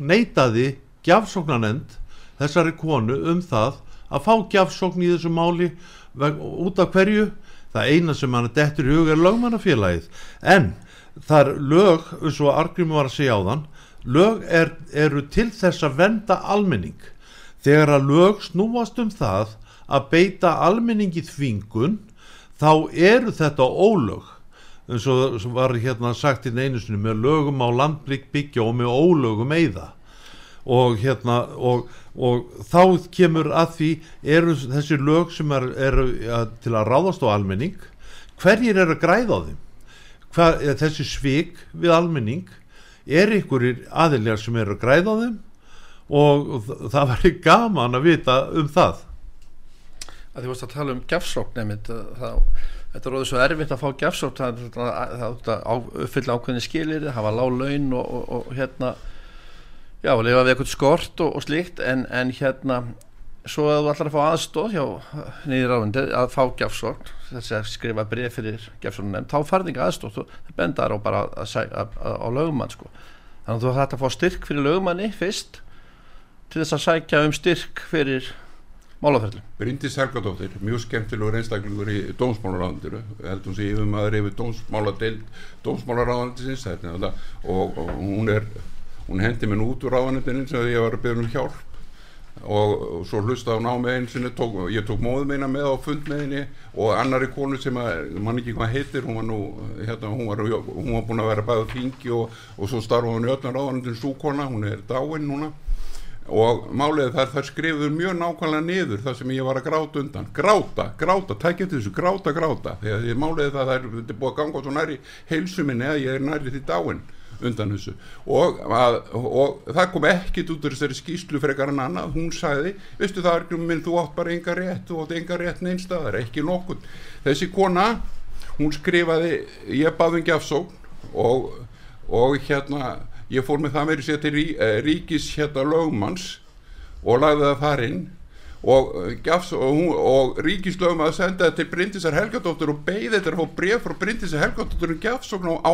neytaði gjafsóknarnend þessari konu um það að fá gjafsókn í þessu máli út af hverju? Það eina sem hann dettur í hug er lögmannafélagið. En það er lög eins og Argrim var að segja á þann lög er, eru til þess að venda almenning. Þegar að lög snúast um það að beita almenningi þvingun þá eru þetta ólög. Eins og var hérna sagt í einu sinni með lögum á landbygg byggja og með ólögum eiða og hérna og, og þá kemur að því eru þessi lög sem eru er, er, til að ráðast á almenning hverjir eru að græða á þeim? Hva, þessi svik við almenning er ykkurir aðiljar sem eru að græða á þeim? Og, og það var gaman að vita um það. Að Því varst að tala um gefsókn nefnd þá Þetta er róðið svo erfitt að fá gefsótt það er að uppfylla ákveðin skilir hafa lág laun og, og, og hérna já, lifa við eitthvað skort og, og slíkt en, en hérna svo að þú ætlar að fá aðstóð hjá nýðir áhundi að fá gefsótt þess að skrifa breyð fyrir gefsóttunum nefn þá farði ekki aðstóð, það bendar á bara að, að, á lögumann sko þannig að þú ætlar að fá styrk fyrir lögumanni fyrst til þess að sækja um styrk fyrir Málaferðlu. Bryndis Helgadóttir, mjög skemmtilegur einstaklingur í dómsmálaráðandiru, heldur hún sé yfir maður yfir dómsmálaráðandisins og, og hún er hún hendi mér út úr ráðanendinu sem ég var að byrja um hjálp. Og, svo hlusta á námið einu sinni tók, ég tók móðu meina með á fund með henni og annari konu sem að mann ekki hvað heitir, hún var nú hérna, hún var, hún var búin að vera bæða þingi og, og svo starfa hún í öllum ráðanendinu súkona, hún er dáinn núna. Og málið þar þar skrifur mjög nákvæmlega niður það sem ég var að gráta undan. Gráta, gráta, tækja til þessu, gráta, gráta. Þegar málið það þetta er búið að ganga svo næri heilsuminni að ég er næri því dáinn undan þessu. Og, að, og það kom ekkit út af þessari skýslu frekar en annað, hún sagði veistu það er minn, þú átt bara enga rétt þú átt enga rétt neinstæðar, ekki nokkur þessi kona, hún skrifaði ég baði um gjafsókn og, og hérna ég fór með það meiri sér til rí, eh, ríkis hérna lögmanns og lagði það þar inn og, og, og ríkislögum að senda þetta til Bryndisar Helgadóttur og beigði þetta fá bref frá Bryndisar Helgadóttur um gjafsókn á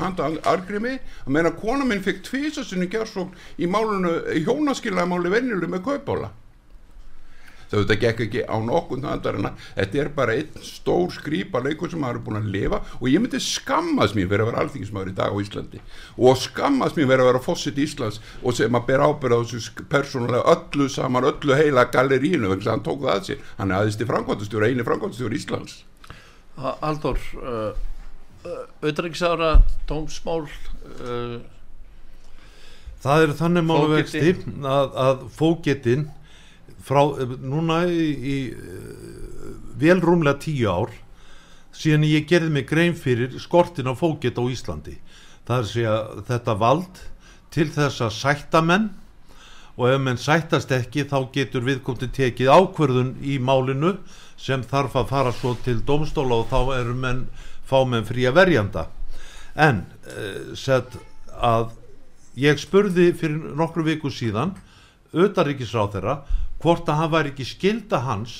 handa argrimi. Að meina kona minn fekk tvísasunni gjafsókn í málunu, hjónaskilamáli vennilu með kaupála þetta gekk ekki á nokkun handarina þetta er bara einn stór skrýpa leikur sem maður er búin að lifa og ég myndi skammast mér fyrir að vera alþingismæður í dag á Íslandi og skammast mér fyrir að vera fósitt í Íslands og sem að bera ábyrða á þessu persónulega öllu saman, öllu heila gallerínu vegna hann tók það að sér, hann er aðeins til framkvæmstjóra eini framkvæmstjóra Íslands. Aldur uh, uh, auðvitaðingsára tómsmál uh, Það er þannig málu vexti að, að fógetinn frá núna í, í vel rúmlega tíu ár síðan ég gerði mig grein fyrir skortin á fókett á Íslandi. Það er að segja þetta vald til þess að sætta menn og ef menn sættast ekki þá getur viðkomti tekið ákverðun í málinu sem þarf að fara svo til domstóla og þá eru menn fá menn fría verjanda. En uh, sett að ég spurði fyrir nokkru viku síðan auðaríkisráð þeirra hvort að hann væri ekki skilda hans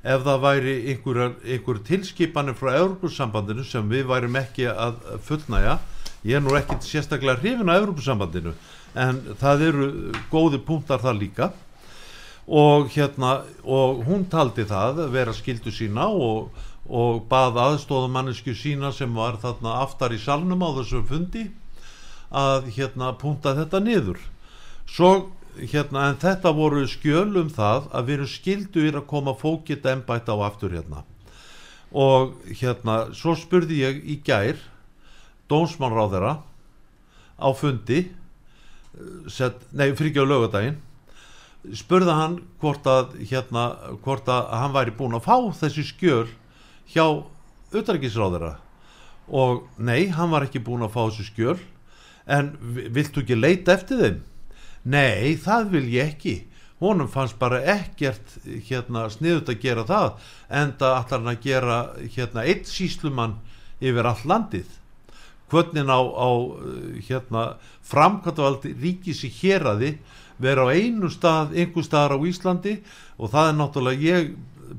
ef það væri einhver, einhver tilskipanir frá Európusambandinu sem við værim ekki að fullnæja ég er nú ekki sérstaklega hrifin á Európusambandinu en það eru góði punktar það líka. Og hérna og hún taldi það vera skildu sína og, og bað aðstóðumannisku sína sem var þarna aftar í salnum á þessum fundi að hérna punta þetta niður. Svo hérna en þetta voru skjöl um það að við erum skilduðir að koma fókitt ennbætt á aftur hérna. Og hérna svo spurði ég í gær dómsmannráðera á fundi set, nei fyrir ekki á lögadaginn spurði hann hvort að hérna hvort að hann væri búin að fá þessi skjöl hjá auðarikisráðera og nei, hann var ekki búin að fá þessi skjöl en viltu ekki leita eftir þeim nei, það vil ég ekki. Honum fannst bara ekkert hérna sniðut að gera það en það ætlar hann að gera hérna eitt síslumann yfir all landið. Hvernig á, á hérna framkvæmdavaldi ríkis í héraði vera á einu stað, einhver staðar á Íslandi og það er náttúrulega ég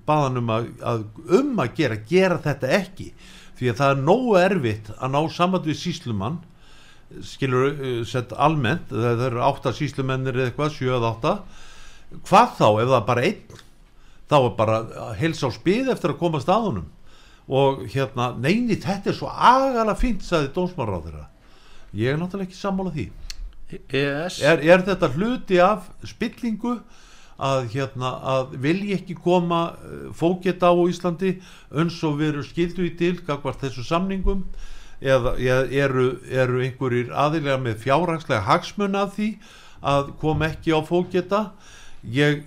baðan um að, að um að gera, gera þetta ekki. Því að það er nógu erfitt að ná saman við síslumann skilur uh, sett almennt það eru átta síslumennir eða eitthvað, sjöð átta. Hvað þá ef það er bara einn? Þá er bara heils á spið eftir að koma staðunum og hérna, neini þetta er svo agalega fint saði dómsmáráð þeirra ég er náttúrulega ekki sammála því. EES er, er þetta hluti af spillingu að hérna að vilji ekki koma fóketa á Íslandi eins og við erum skildu í til gagvart þessu samningum eða eru, eru einhverjir aðilega með fjárhagslega hagsmun af því að kom ekki á fóketa ég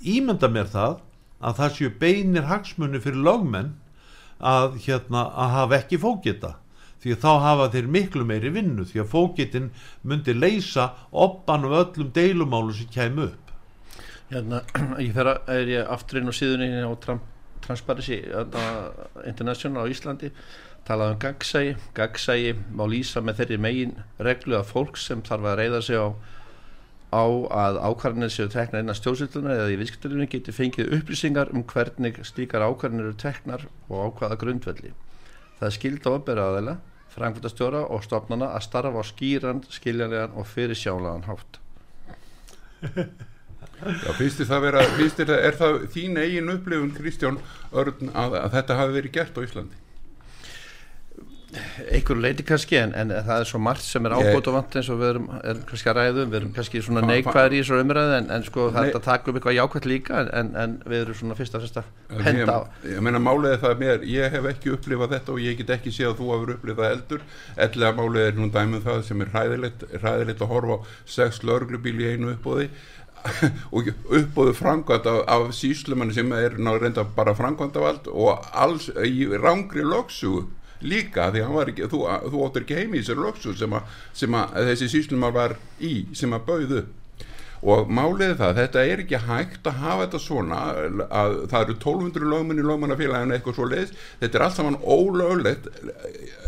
ímynda mér það að það séu beinir hagsmunni fyrir lögmenn að, hérna, að hafa ekki fóketa því þá hafa þeir miklu meiri vinnu því að fóketin myndi leysa oppan og öllum deilumálu sem kæmu upp. Hérna, [CLEARS THROAT] ég fer að er ég aftur inn á síðunni á Transparency International á Íslandi talað um gagsægi gagsægi má lýsa með þeirri megin reglu að fólk sem þarf að reyða sig á, á að ákvarðinir séu tekna innan stjórnsýtlunar eða í viðskiptalunni geti fengið upplýsingar um hvernig slíkar ákvarðinir eru teknar og ákvaða grundvelli. Það er skild á uppberaðaðila frangvöldastjóra og stofnana að starfa á skýran, skiljanlegan og fyrirsjálagan hátt. Já, þér það vera, þér það, er það þín eigin upplifun Kristján Örn að, að þetta hafi verið gert á Íslandi? Einhverju leiti kannski en, en það er svo margt sem er ábútt og vant eins og við erum, erum kannski að ræðum, við erum kannski svona neikvæðir í þessu umræðu en, en sko þetta takk um eitthvað jákvæmt líka en, en við erum svona fyrst að fyrst að henda á. Ég, ég meina málega það mér, ég hef ekki upplifað þetta og ég get ekki séð að þú hafur upplifað eldur ellega málega er nú dæmið það sem er hræðilegt, hræðilegt að horfa á sex lörglubíl í einu uppbóði [LAUGHS] og uppbóðu framkvæmt af, af síslumanni sem er ná reynda bara allt og alls í rángri loksugu líka því að ekki, þú, þú áttur ekki heimi í þessari lögsu sem, sem að þessi síslumar var í sem að bauðu og málið það, þetta er ekki hægt að hafa þetta svona að það eru 1200 lögmenn í lögmannafélaginu eitthvað svo leiðis, þetta er allt saman ólöglegt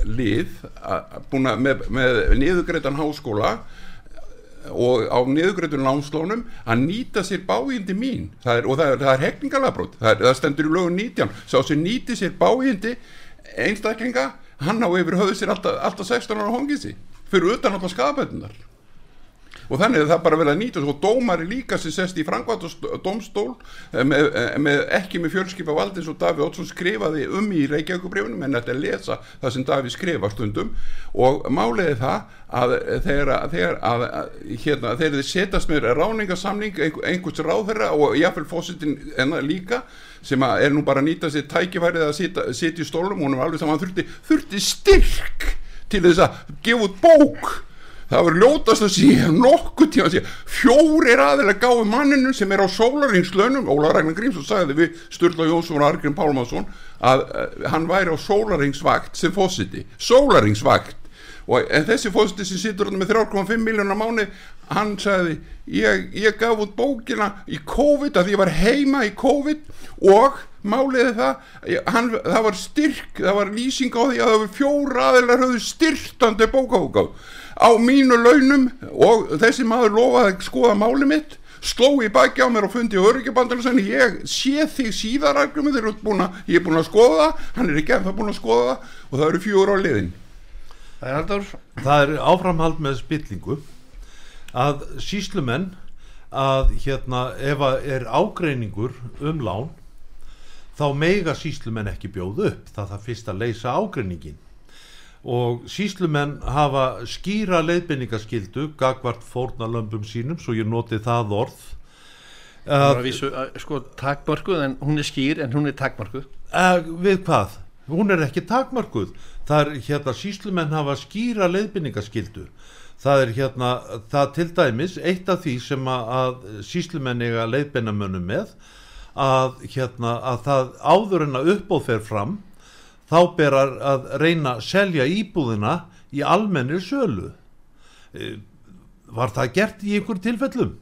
lið að með, með niðugreitan háskóla og á niðugreitunum námslónum að nýta sér bájindi mín. Það er, og það er, er hekningalabrót það, það stendur í lögun 19 sá sem nýti sér bájindi einstaklinga hann á yfir höfðu sér alltaf, alltaf 16 ára hónginsi fyrir utan alltaf skafabötunar og þannig er það bara vel að nýta og dómari líka sem sest í Frankvært og domstól með, með, ekki með fjölskypa valdi eins og Daví Ótsson skrifaði um í Reykjavíkubrifunum en þetta er lesa það sem Daví skrifa stundum. Og máliði það að þegar, þegar að, hérna, þið setast með ráningasamning einhvers ráðherra og jáfnveil fósitin enna líka sem er nú bara að nýta sér tækifærið að sitja í stólum og hún er alveg saman þurfti, þurfti styrk til þess að gefa út bók það var ljótast að sé nokkuð tíma að sé fjórir aðeins gáði manninu sem er á sólaringslönum Óla Ragnar Grímsson sagði við Sturla Jónsson og Argrim Pálmarsson að uh, hann væri á sólaringsvakt sem fósiti, sólaringsvakt og þessi fósti sem þarna með 3,5 miljónar mánu hann sagði ég, ég gaf út bókina í COVID að ég var heima í COVID og máliði það hann, það var styrk, það var lýsing á því að það var fjóra höfðu styrtandi bókaúgáð á mínu launum og þessi maður lofaði að skoða máli mitt sló í baki á mér og fundi öryggjabandar og sagði ég sé þig síðar argumið þeir eru búin að, ég er búin að skoða það hann er ekki ennþá búin að skoða það og það eru fjóra á liðin. Það er það er áframhald með spillingu að síslumenn að hérna ef að er ágreiningur um lán þá meiga síslumenn ekki bjóð upp. Það það fyrst að leysa ágreiningin og síslumenn hafa skýra leiðbendingaskildu gagvart fórnalömbum sínum svo ég noti það orð. Að vísu, að, sko, takmörkuð en hún er skýr en hún er takmörkuð. Að, við hvað? hún er ekki takmarkuð það er hérna síslumenn hafa skýra leiðbendingaskildu það er hérna það til dæmis eitt af því sem að, að síslumenn eiga leiðbendamönnum með að hérna að það áður en að uppbóð fer fram þá ber að, að reyna að selja íbúðina í almennir sölu. Eh, var það gert í einhver tilfellum?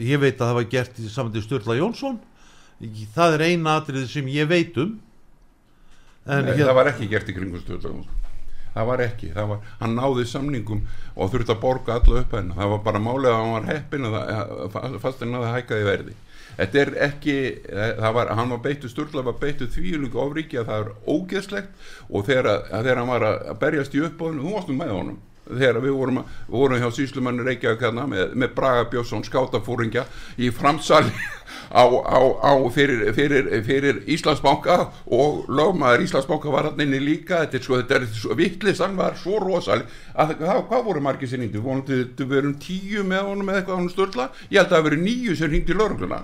Ég veit að það var gert í samandi Sturla Jónsson. Það er eina atrið sem ég veit um. Nei, hérna- það var ekki gert í kringum stöðlagum það var ekki, það var, hann náði samningum og þurfti að borga alla upp henn það var bara málið að hann var heppin að það hækkaði verði þetta er ekki, var hann var beittu, Sturla var beittu þvílungu ofríki að það er ógeðslegt og þegar, þegar hann var að berjast í uppbóðinu þú varstu með honum. Þegar við vorum, vorum hjá síslumanni Reykjavík hérna með, með Braga Björnsson skátafúringja í framsali [LAUGHS] á, á, á fyrir, fyrir, fyrir Íslandsbanka og lögmaður Íslandsbanka var hann inni líka. Þetta er svo, þetta er svo vittlisann var svo rosaleg að það, hvað voru margir sem vonandi við verum tíu með honum eða eitthvað hann störla, ég held að það hafi verið níu sem hringdi lögregluna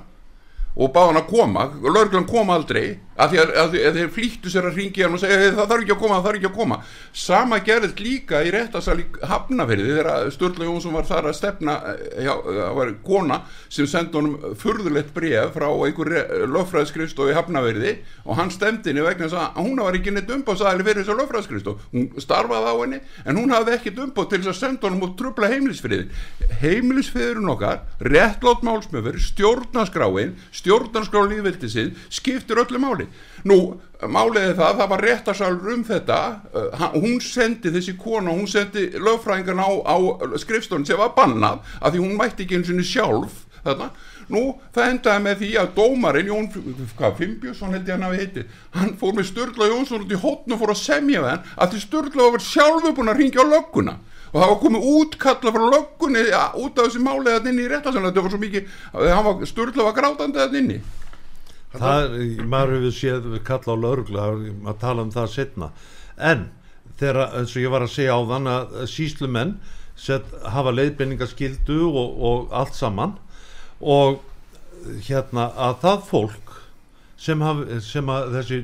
og báði hann að koma, lögreglan kom aldrei af því að, að, að þeir flýttu sér að ringi hann og segja "Hey, það þarf ekki að koma, það þarf ekki að koma. Sama gerðist líka í réttasal í Hafnafyrði þegar Sturla Jónsson var þar að stefna eh, já, það var kona sem sendi honum furðulegt bref frá einhver löffræðskrifstof í Hafnafyrði og hann stemdi henni vegna að hún var ekki neitt umbóðsæli fyrir þess að löffræðskrifstof hún starfaði á henni en hún hafði ekki umbóð til þess að senda honum og trubla heimilisfriðin heimilisfriðurinn okkar réttlátt málsmöfur, stjórnarskráin stjórnarskrá líðvildisinn skiptir öllu máli. Nú, málið er það, það var réttarsalur um þetta uh, hún sendi þessi kona, hún sendi lögfræðingan á, á skrifstofn sem var bannað af því hún mætti ekki eins og sjálf þarna, nú það endaði með því að dómarinn Jón, hvað, Fimbjörnsson held ég hann hafi heitið, hann fór með Sturla Jónsson út í hotn og fór að semja við hann að því Sturla var sjálfu búin að ringja á lögguna og það var komið útkalla frá löggunni ja, út af þessi málið að inni í réttarsalun þetta var svo mikið, hann var, var grátandi að inni. Það, maður hefur séð kalla á laurugla að tala um það setna en þegar eins og ég var að segja á þann að síslumenn set, hafa leiðbenningaskildu og, og allt saman. Og hérna að það fólk sem, haf, sem að þessi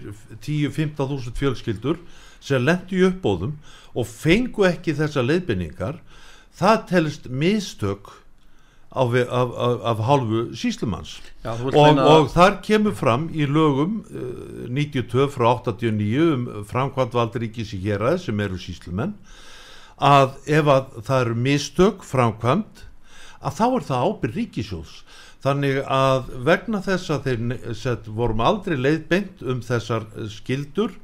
10-15 þúsund fjölskyldur sem lendi í uppbóðum og fengu ekki þessa leiðbenningar það telst mistök af, af, af, af hálfu síslumanns og, meina og þar kemur fram í lögum uh, 92 frá 89 um framkvæmdvald ríkis í héræð sem eru síslumenn að ef að það eru mistök framkvæmd að þá er það ábyrð ríkisjós þannig að vegna þess að þeir sett, vorum aldrei leiðbeint um þessar eh, skildur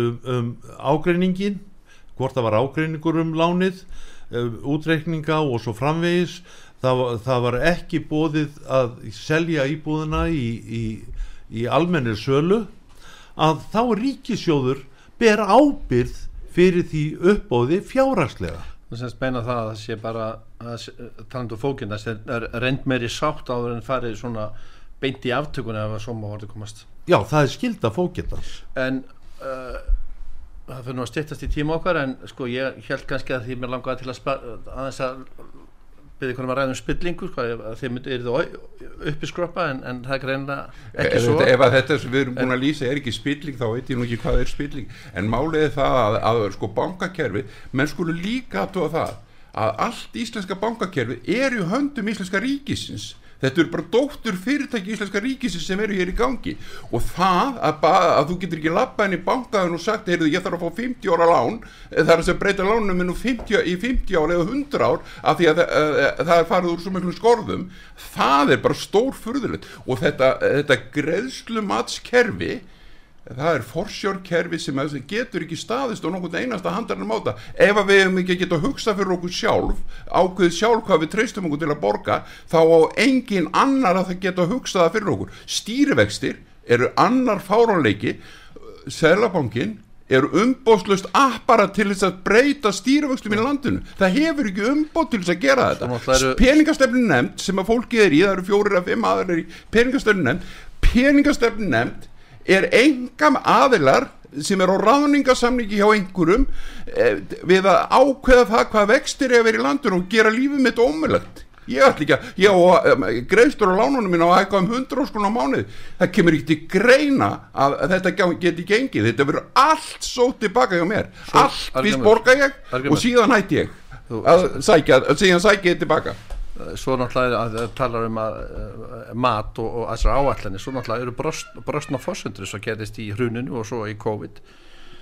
um, um ágreiningin hvort það var ágreiningur um lánið um, útreikninga og svo framvegis. Það var, það var ekki bóðið að selja íbúðina í, í, í almennir sölu. Að þá ríkisjóður ber ábyrð fyrir því uppbóði fjárhagslega. Það semst meina það að það sé bara talandu fókinn það er reynd meiri sátt áður en farið svona beint í aftökunni ef að svo má orðið komast. Já það er skilda fókitans en uh, það fyrir nú að styttast í tíma okkar en sko ég held kannski að því mér langaði til að aðeins að byrja hvernig maður ræðum spillingu sko, að þið myndi er það uppi skroppa en, en það er greinlega ekki ef, svo. ef að þetta sem við erum búin að lýsa er ekki spilling þá veit ég nú ekki hvað er spilling. En málið er það að, að sko bankakerfi menn skulu líka aðtóa það að allt íslenska bankakerfi er í höndum íslenska ríkisins þetta eru bara dóttur fyrirtæki íslenska ríkisins sem eru hér í gangi. Og það að, að þú getur ekki lappa inn í bankaðun og sagt, heyrðu, ég þarf að fá 50 ára lán eh, það er sem breyta lánum minn 50, í 50 ár eða 100 ár af því að það, uh, það er farið úr svo miklum skorðum. Það er bara stór furðulegt og þetta, þetta greiðslumatskerfi það er forsjórkerfi sem getur ekki staðist og nokkurn einasta handarinn máta. Ef við hefum ekki geta að hugsa fyrir okkur sjálf ákveð sjálf hvað við treystum okkur til að borga þá á engin annar að það geta að hugsa það fyrir okkur. Stýrivextir eru annar fáránleiki. Selabankin eru umbóðslust apparat til þess að breyta stýrivöxtum í landinu. Það hefur ekki umbóð til þess að gera þetta. Eru- peningastefnin nefnd sem að fólkið er í, það eru fjórir að fimm aðrar í peningastefnin nefnd peningastefnin nefnd er engam aðilar sem er á ráðningasamningi hjá einhverjum eh, við að ákveða það hvað vextir er að vera í landinu og gera lífið mitt ómulagt ég ætla ekki að, ég á um, greiðstur á lánunum mín á að eitthvað um 100 óskun á mánuði. Það kemur ekki til greina að, að þetta geti gengið, þetta verður allt svo tilbaka hjá mér, Svo, allt fyrst borga ég og síðan hætti ég að sækja, síðan sækja ég tilbaka svo náttúrulega að það talar um að uh, mat og, og þessar áallanir svo náttúrulega eru brost, brostna fósundur svo gerðist í hruninu og svo í COVID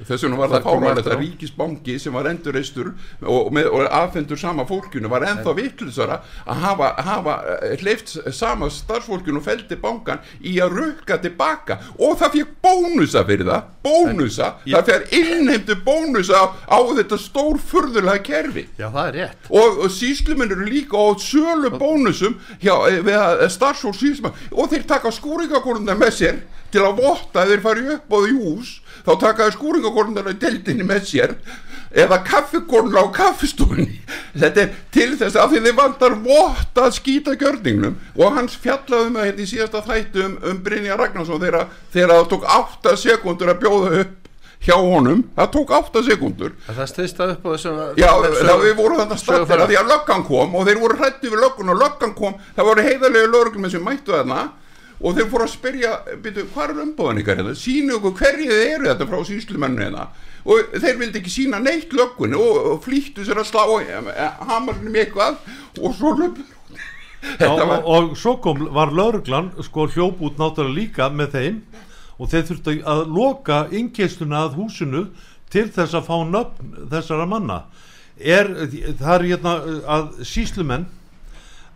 þess vegna var Það eftir að á. ríkisbanki sem var endurreistur og, og afhendur sama fólkinu var ennþá vittlusara að hafa, hafa hleyft sama starfsfólkinu og feldi bankan í að rukka tilbaka. Og það fekk bónusa fyrir það bónusa, En það fekk innheimtu bónusa á, á þetta stór furðulega kerfi. Já og, og sísluminn eru líka á sölu bónusum hjá, eh, að starfsfólk sísluminn og þeir taka skúringakornundar með sér til að votta þeir fari upp á því hús þá taka þeir skúringakornundar í deildinni með sér eða kaffikornla á kaffistofunni. Þetta er til þess að því þeir vantar votta skýta gjörningnum og hans fjallaði með hérna í síðasta þættu um, um Brynja Ragnarsson þegar það tók 8 sekundur að bjóða upp hjá honum, það tók 8 sekundur það styrst upp á þessum Já, það við vorum sögufara. að því að löggan kom og þeir voru hrætti við löggun og löggan kom, það voru heiðarlega lögreglum sem mættu þarna og þeir fóru að spyrja, byrju, hvað er umbóðan ykkar hérna, sínu okkur hverju þið eru þetta frá síslumennu hérna. Og þeir vildi ekki sína neitt löggun og, flýttu sér að slá eh, hamarnum í eitthvað. Og svo Já, og, og svo kom, var lauruglan sko hljóp út náttúrulega líka með þeim. Og þeir þurftu að loka innkeisluna að húsinu til þess að fá nöfn þessara manna. Er, það er hérna að síslumenn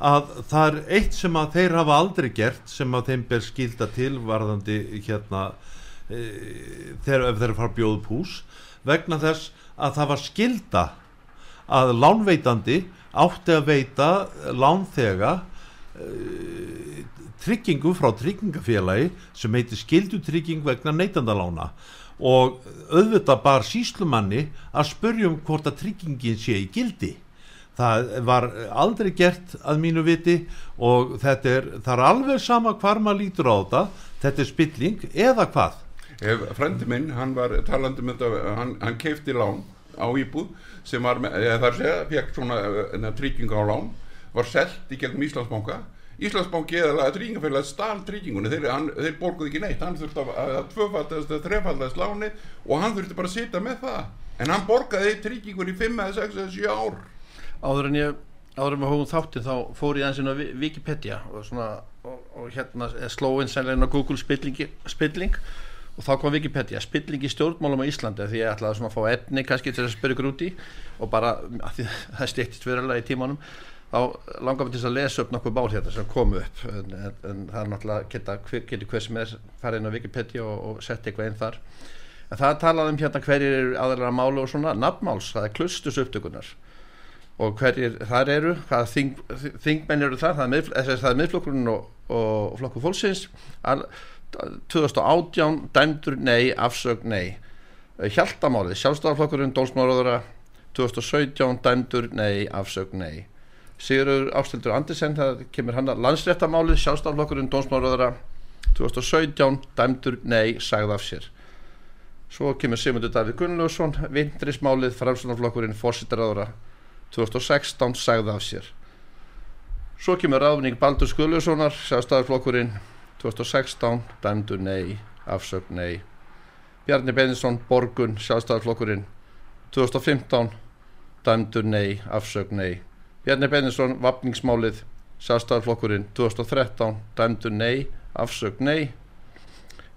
að það er eitt sem að þeir hafa aldrei gert sem að þeim ber skilda til varðandi hérna e, þegar ef þeir fara upp hús vegna þess að það var skilda að lánveitandi átti að veita lánþega uh, tryggingu frá tryggingafélagi sem heitir skildutrygging vegna neytandalána og auðvitað bar síslumanni að spurja um hvort að tryggingin sé í gildi það var aldrei gert að mínu viti og þetta er, það er alveg sama hvar maður lítur á þetta þetta er spilling eða hvað Ef frendi minn, hann var talandi með þetta, hann, hann keifti lán á íbúð sem var, eða að segja, fekk svona uh, trygginga á lán, var selt í gegnum Íslandsbanka. Íslandsbanki eða tryggingafélag stál tryggingunni, þeir, þeir borguði ekki neitt, hann þurfti að, að tvöfaldast eða þrefaldast láni og hann þurfti bara að sitja með það. En hann borgaði tryggingunni í 5 eða 6 eða 7 ár. Áður en ég áður en við hóðum þáttið þá fór ég aðeins inn á Wikipedia og, svona, og, og hérna sló inn sænlega inn á Google spilling, og þá kom Wikipedia spilling í stjórnmálum á Íslandi því ég ætlaði svona að fá etni kannski til að spyrja í og bara því [LAUGHS] það stýttist verulega í tímanum þá langar við til að lesa upp nokkuð bál hérna sem komu upp en, en, en það er náttúrulega geta, getur hver sem er farið inn á Wikipedia og, og sett eitthvað inn þar. En það talaði um hérna hverjir eru aðalega málu og svona nafnmáls, það er klustus upptökunar og hverjir þar eru hvaða þing, þingmenn eru þar það er, er miðflokkurinn og, og flokkur fólksins. Al, 2018 dæmdur nei, afsögn nei. Hjaltamálið, sjálfstæðarflokkurinn dólsmáraðura 2017 dæmdur nei, afsögn nei. Sigurður Ástildur Andersen það kemur hann að landsréttamálið sjálfstæðarflokkurinn dólsmáraðura 2017 dæmdur nei, sagði af sér. Svo kemur Sigmundur Davíð Gunnlaugsson vindrismálið framsunarflokkurinn fórsýttaráðura 2016 sagði af sér. Svo kemur ráðning Baldur Skullussonar sjálfstæðarflokkurinn 2016 dæmdur nei, afsögn nei. Bjarni Beinsson Borgun sjálfstæðarflokkurinn 2015 dæmdur nei, afsögn nei. Bjarni Beinsson vapningsmálið sjálfstæðarflokkurinn 2013 dæmdur nei, afsög nei.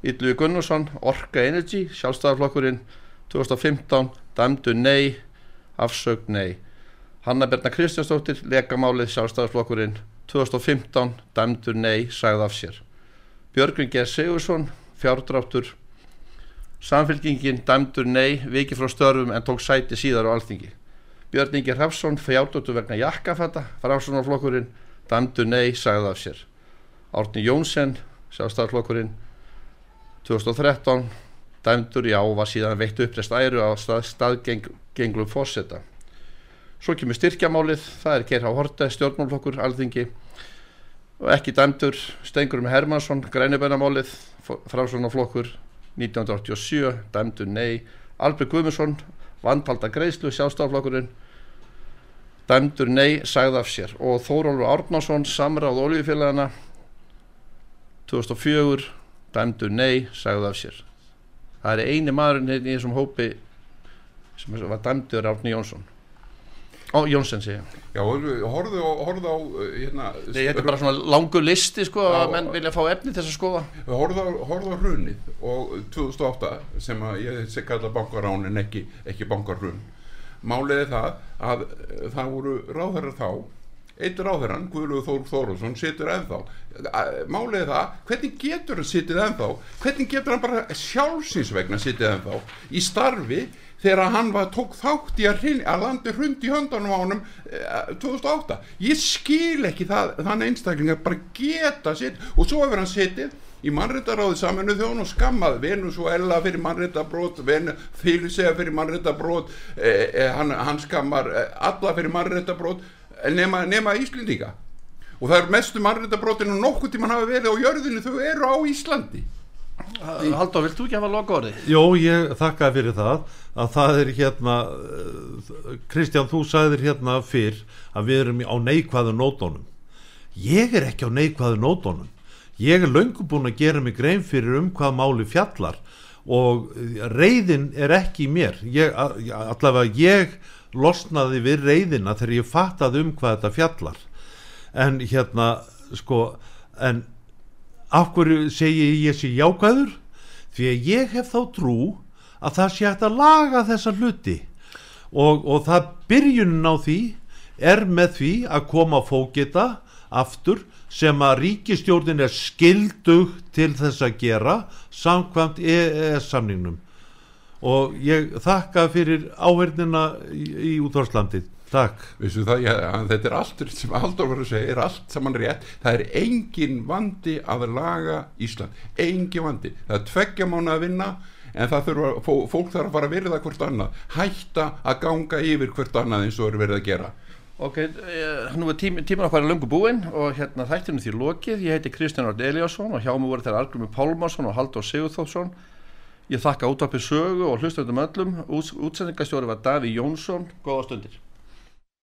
Yllu Gunnarsson Orka Energy, sjálfstæðarflokkurinn 2015 dæmdur nei, afsög nei Hanna Berna Kristjánsdóttir, lekamálið sjálfstæðarflokkurinn 2015 dæmdur nei, sagði af sér. Björgvin G. Sigursson fjárdráttur. Samfélkingin dæmdur nei, vikið frá störfum en tók sæti síðar á alþingi. Björn Ingi Hrafsson fjárdráttur vegna jakkafata frásunarflokkurinn dæmdur nei, sagði af sér. Árni Jónsson sjálfstæðarflokkurinn 2013 dæmdur já var síðan veitt uppreist æru á stað, staðgenglum fósetta svo kemur styrkjamálið það er Gerhá Horte, stjórnmálflokkur alþingi. Og ekki dæmdur Stengurum Hermansson, grænubennamálið frásunarflokkur 1987 dæmdur nei. Albert Guðmundsson, vandpalda greiðslu sjálfstæðarflokkurinn dæmdur nei, sagði af sér. Og Þórólfur Árnásson, samráð oljufélagana 2004 dæmdur nei, sagði af sér. Það er eini maðurinn hérna í þessum hópi sem var dæmdur Árni Jónsson Ó, Jónsson sé ég. Já, horfðu á, horfðu á hérna, Nei, þetta er bara svona langur listi sko að menn vilja fá efni þess að skoða. Horfðu á, horfðu á hrunið og 2008 sem að ég sé kalla bankarán en ekki, ekki bankarhrun málið er það að eh, það voru ráðherrar þá. Eitt ráðherran, Guðlúður Þór Þórulsson situr ennþá. Málið er það, hvernig getur hann sitið ennþá? Hvernig getur hann bara sjálfsinsvegna sitið ennþá í starfi þegar hann var tók þátt í að, hrin, að landi hrund í höndanum á honum eh, 2008 ég skil ekki það, þann einstaklinga bara geta sitt og svo hefur hann sittið í mannréttaráði saminu þjón og skammað Venezuela fyrir mannréttabrót Fílisega fyrir mannréttabrót eh, eh, hann, hann skammar eh, alla fyrir mannréttabrót nema, nema Íslendinga. Og það er mestu mannréttabrótinu nokkuð tíma hafa verið á jörðinu þau eru á Íslandi Haldur, vilt þú ekki hafa loka orði? Jó, ég þakkaði fyrir það að það er hérna uh, Kristján, þú sagðir hérna fyrr að við erum á neikvæðu nótónum ég er ekki á neikvæðu nótónum ég er löngu búin að gera mig grein fyrir um hvað máli fjallar og reyðin er ekki í mér. Ég, allavega ég losnaði við reyðina þegar ég fattaði um hvað þetta fjallar. En hérna sko en af hverju segi ég sé jákvæður? Því að ég hef þá trú að það sé hægt að laga þessa hluti. Og, og það byrjunin á því er með því að koma fókita aftur sem að ríkistjórnin er skildug til þess að gera samkvæmt EES samningnum. Og ég þakka fyrir áhengina í, í útvarslandið Takk. Vissu það, já, þetta er allt sem Haldur var að segja, er allt saman rétt. Það er engin vandi að laga Ísland, engin vandi. Það er tveggja mánu að vinna en það þurfa, fólk þarf að fara að verða hvort annað, hætta að ganga yfir hvort annað eins og eru verið að gera. Ok, eh, nú er tím, tíman okkar lungu búinn og hérna þættinu því lokið. Ég heiti Kristján Árd Eliasson og hjá mig voru þeirra Argrumi Pálmarsson og Haldur Sigurþófsson ég þakka útvarpið sögu og hlustöndum öllum. Úts, útsendingastjóri var Daví Jónsson, góða stundir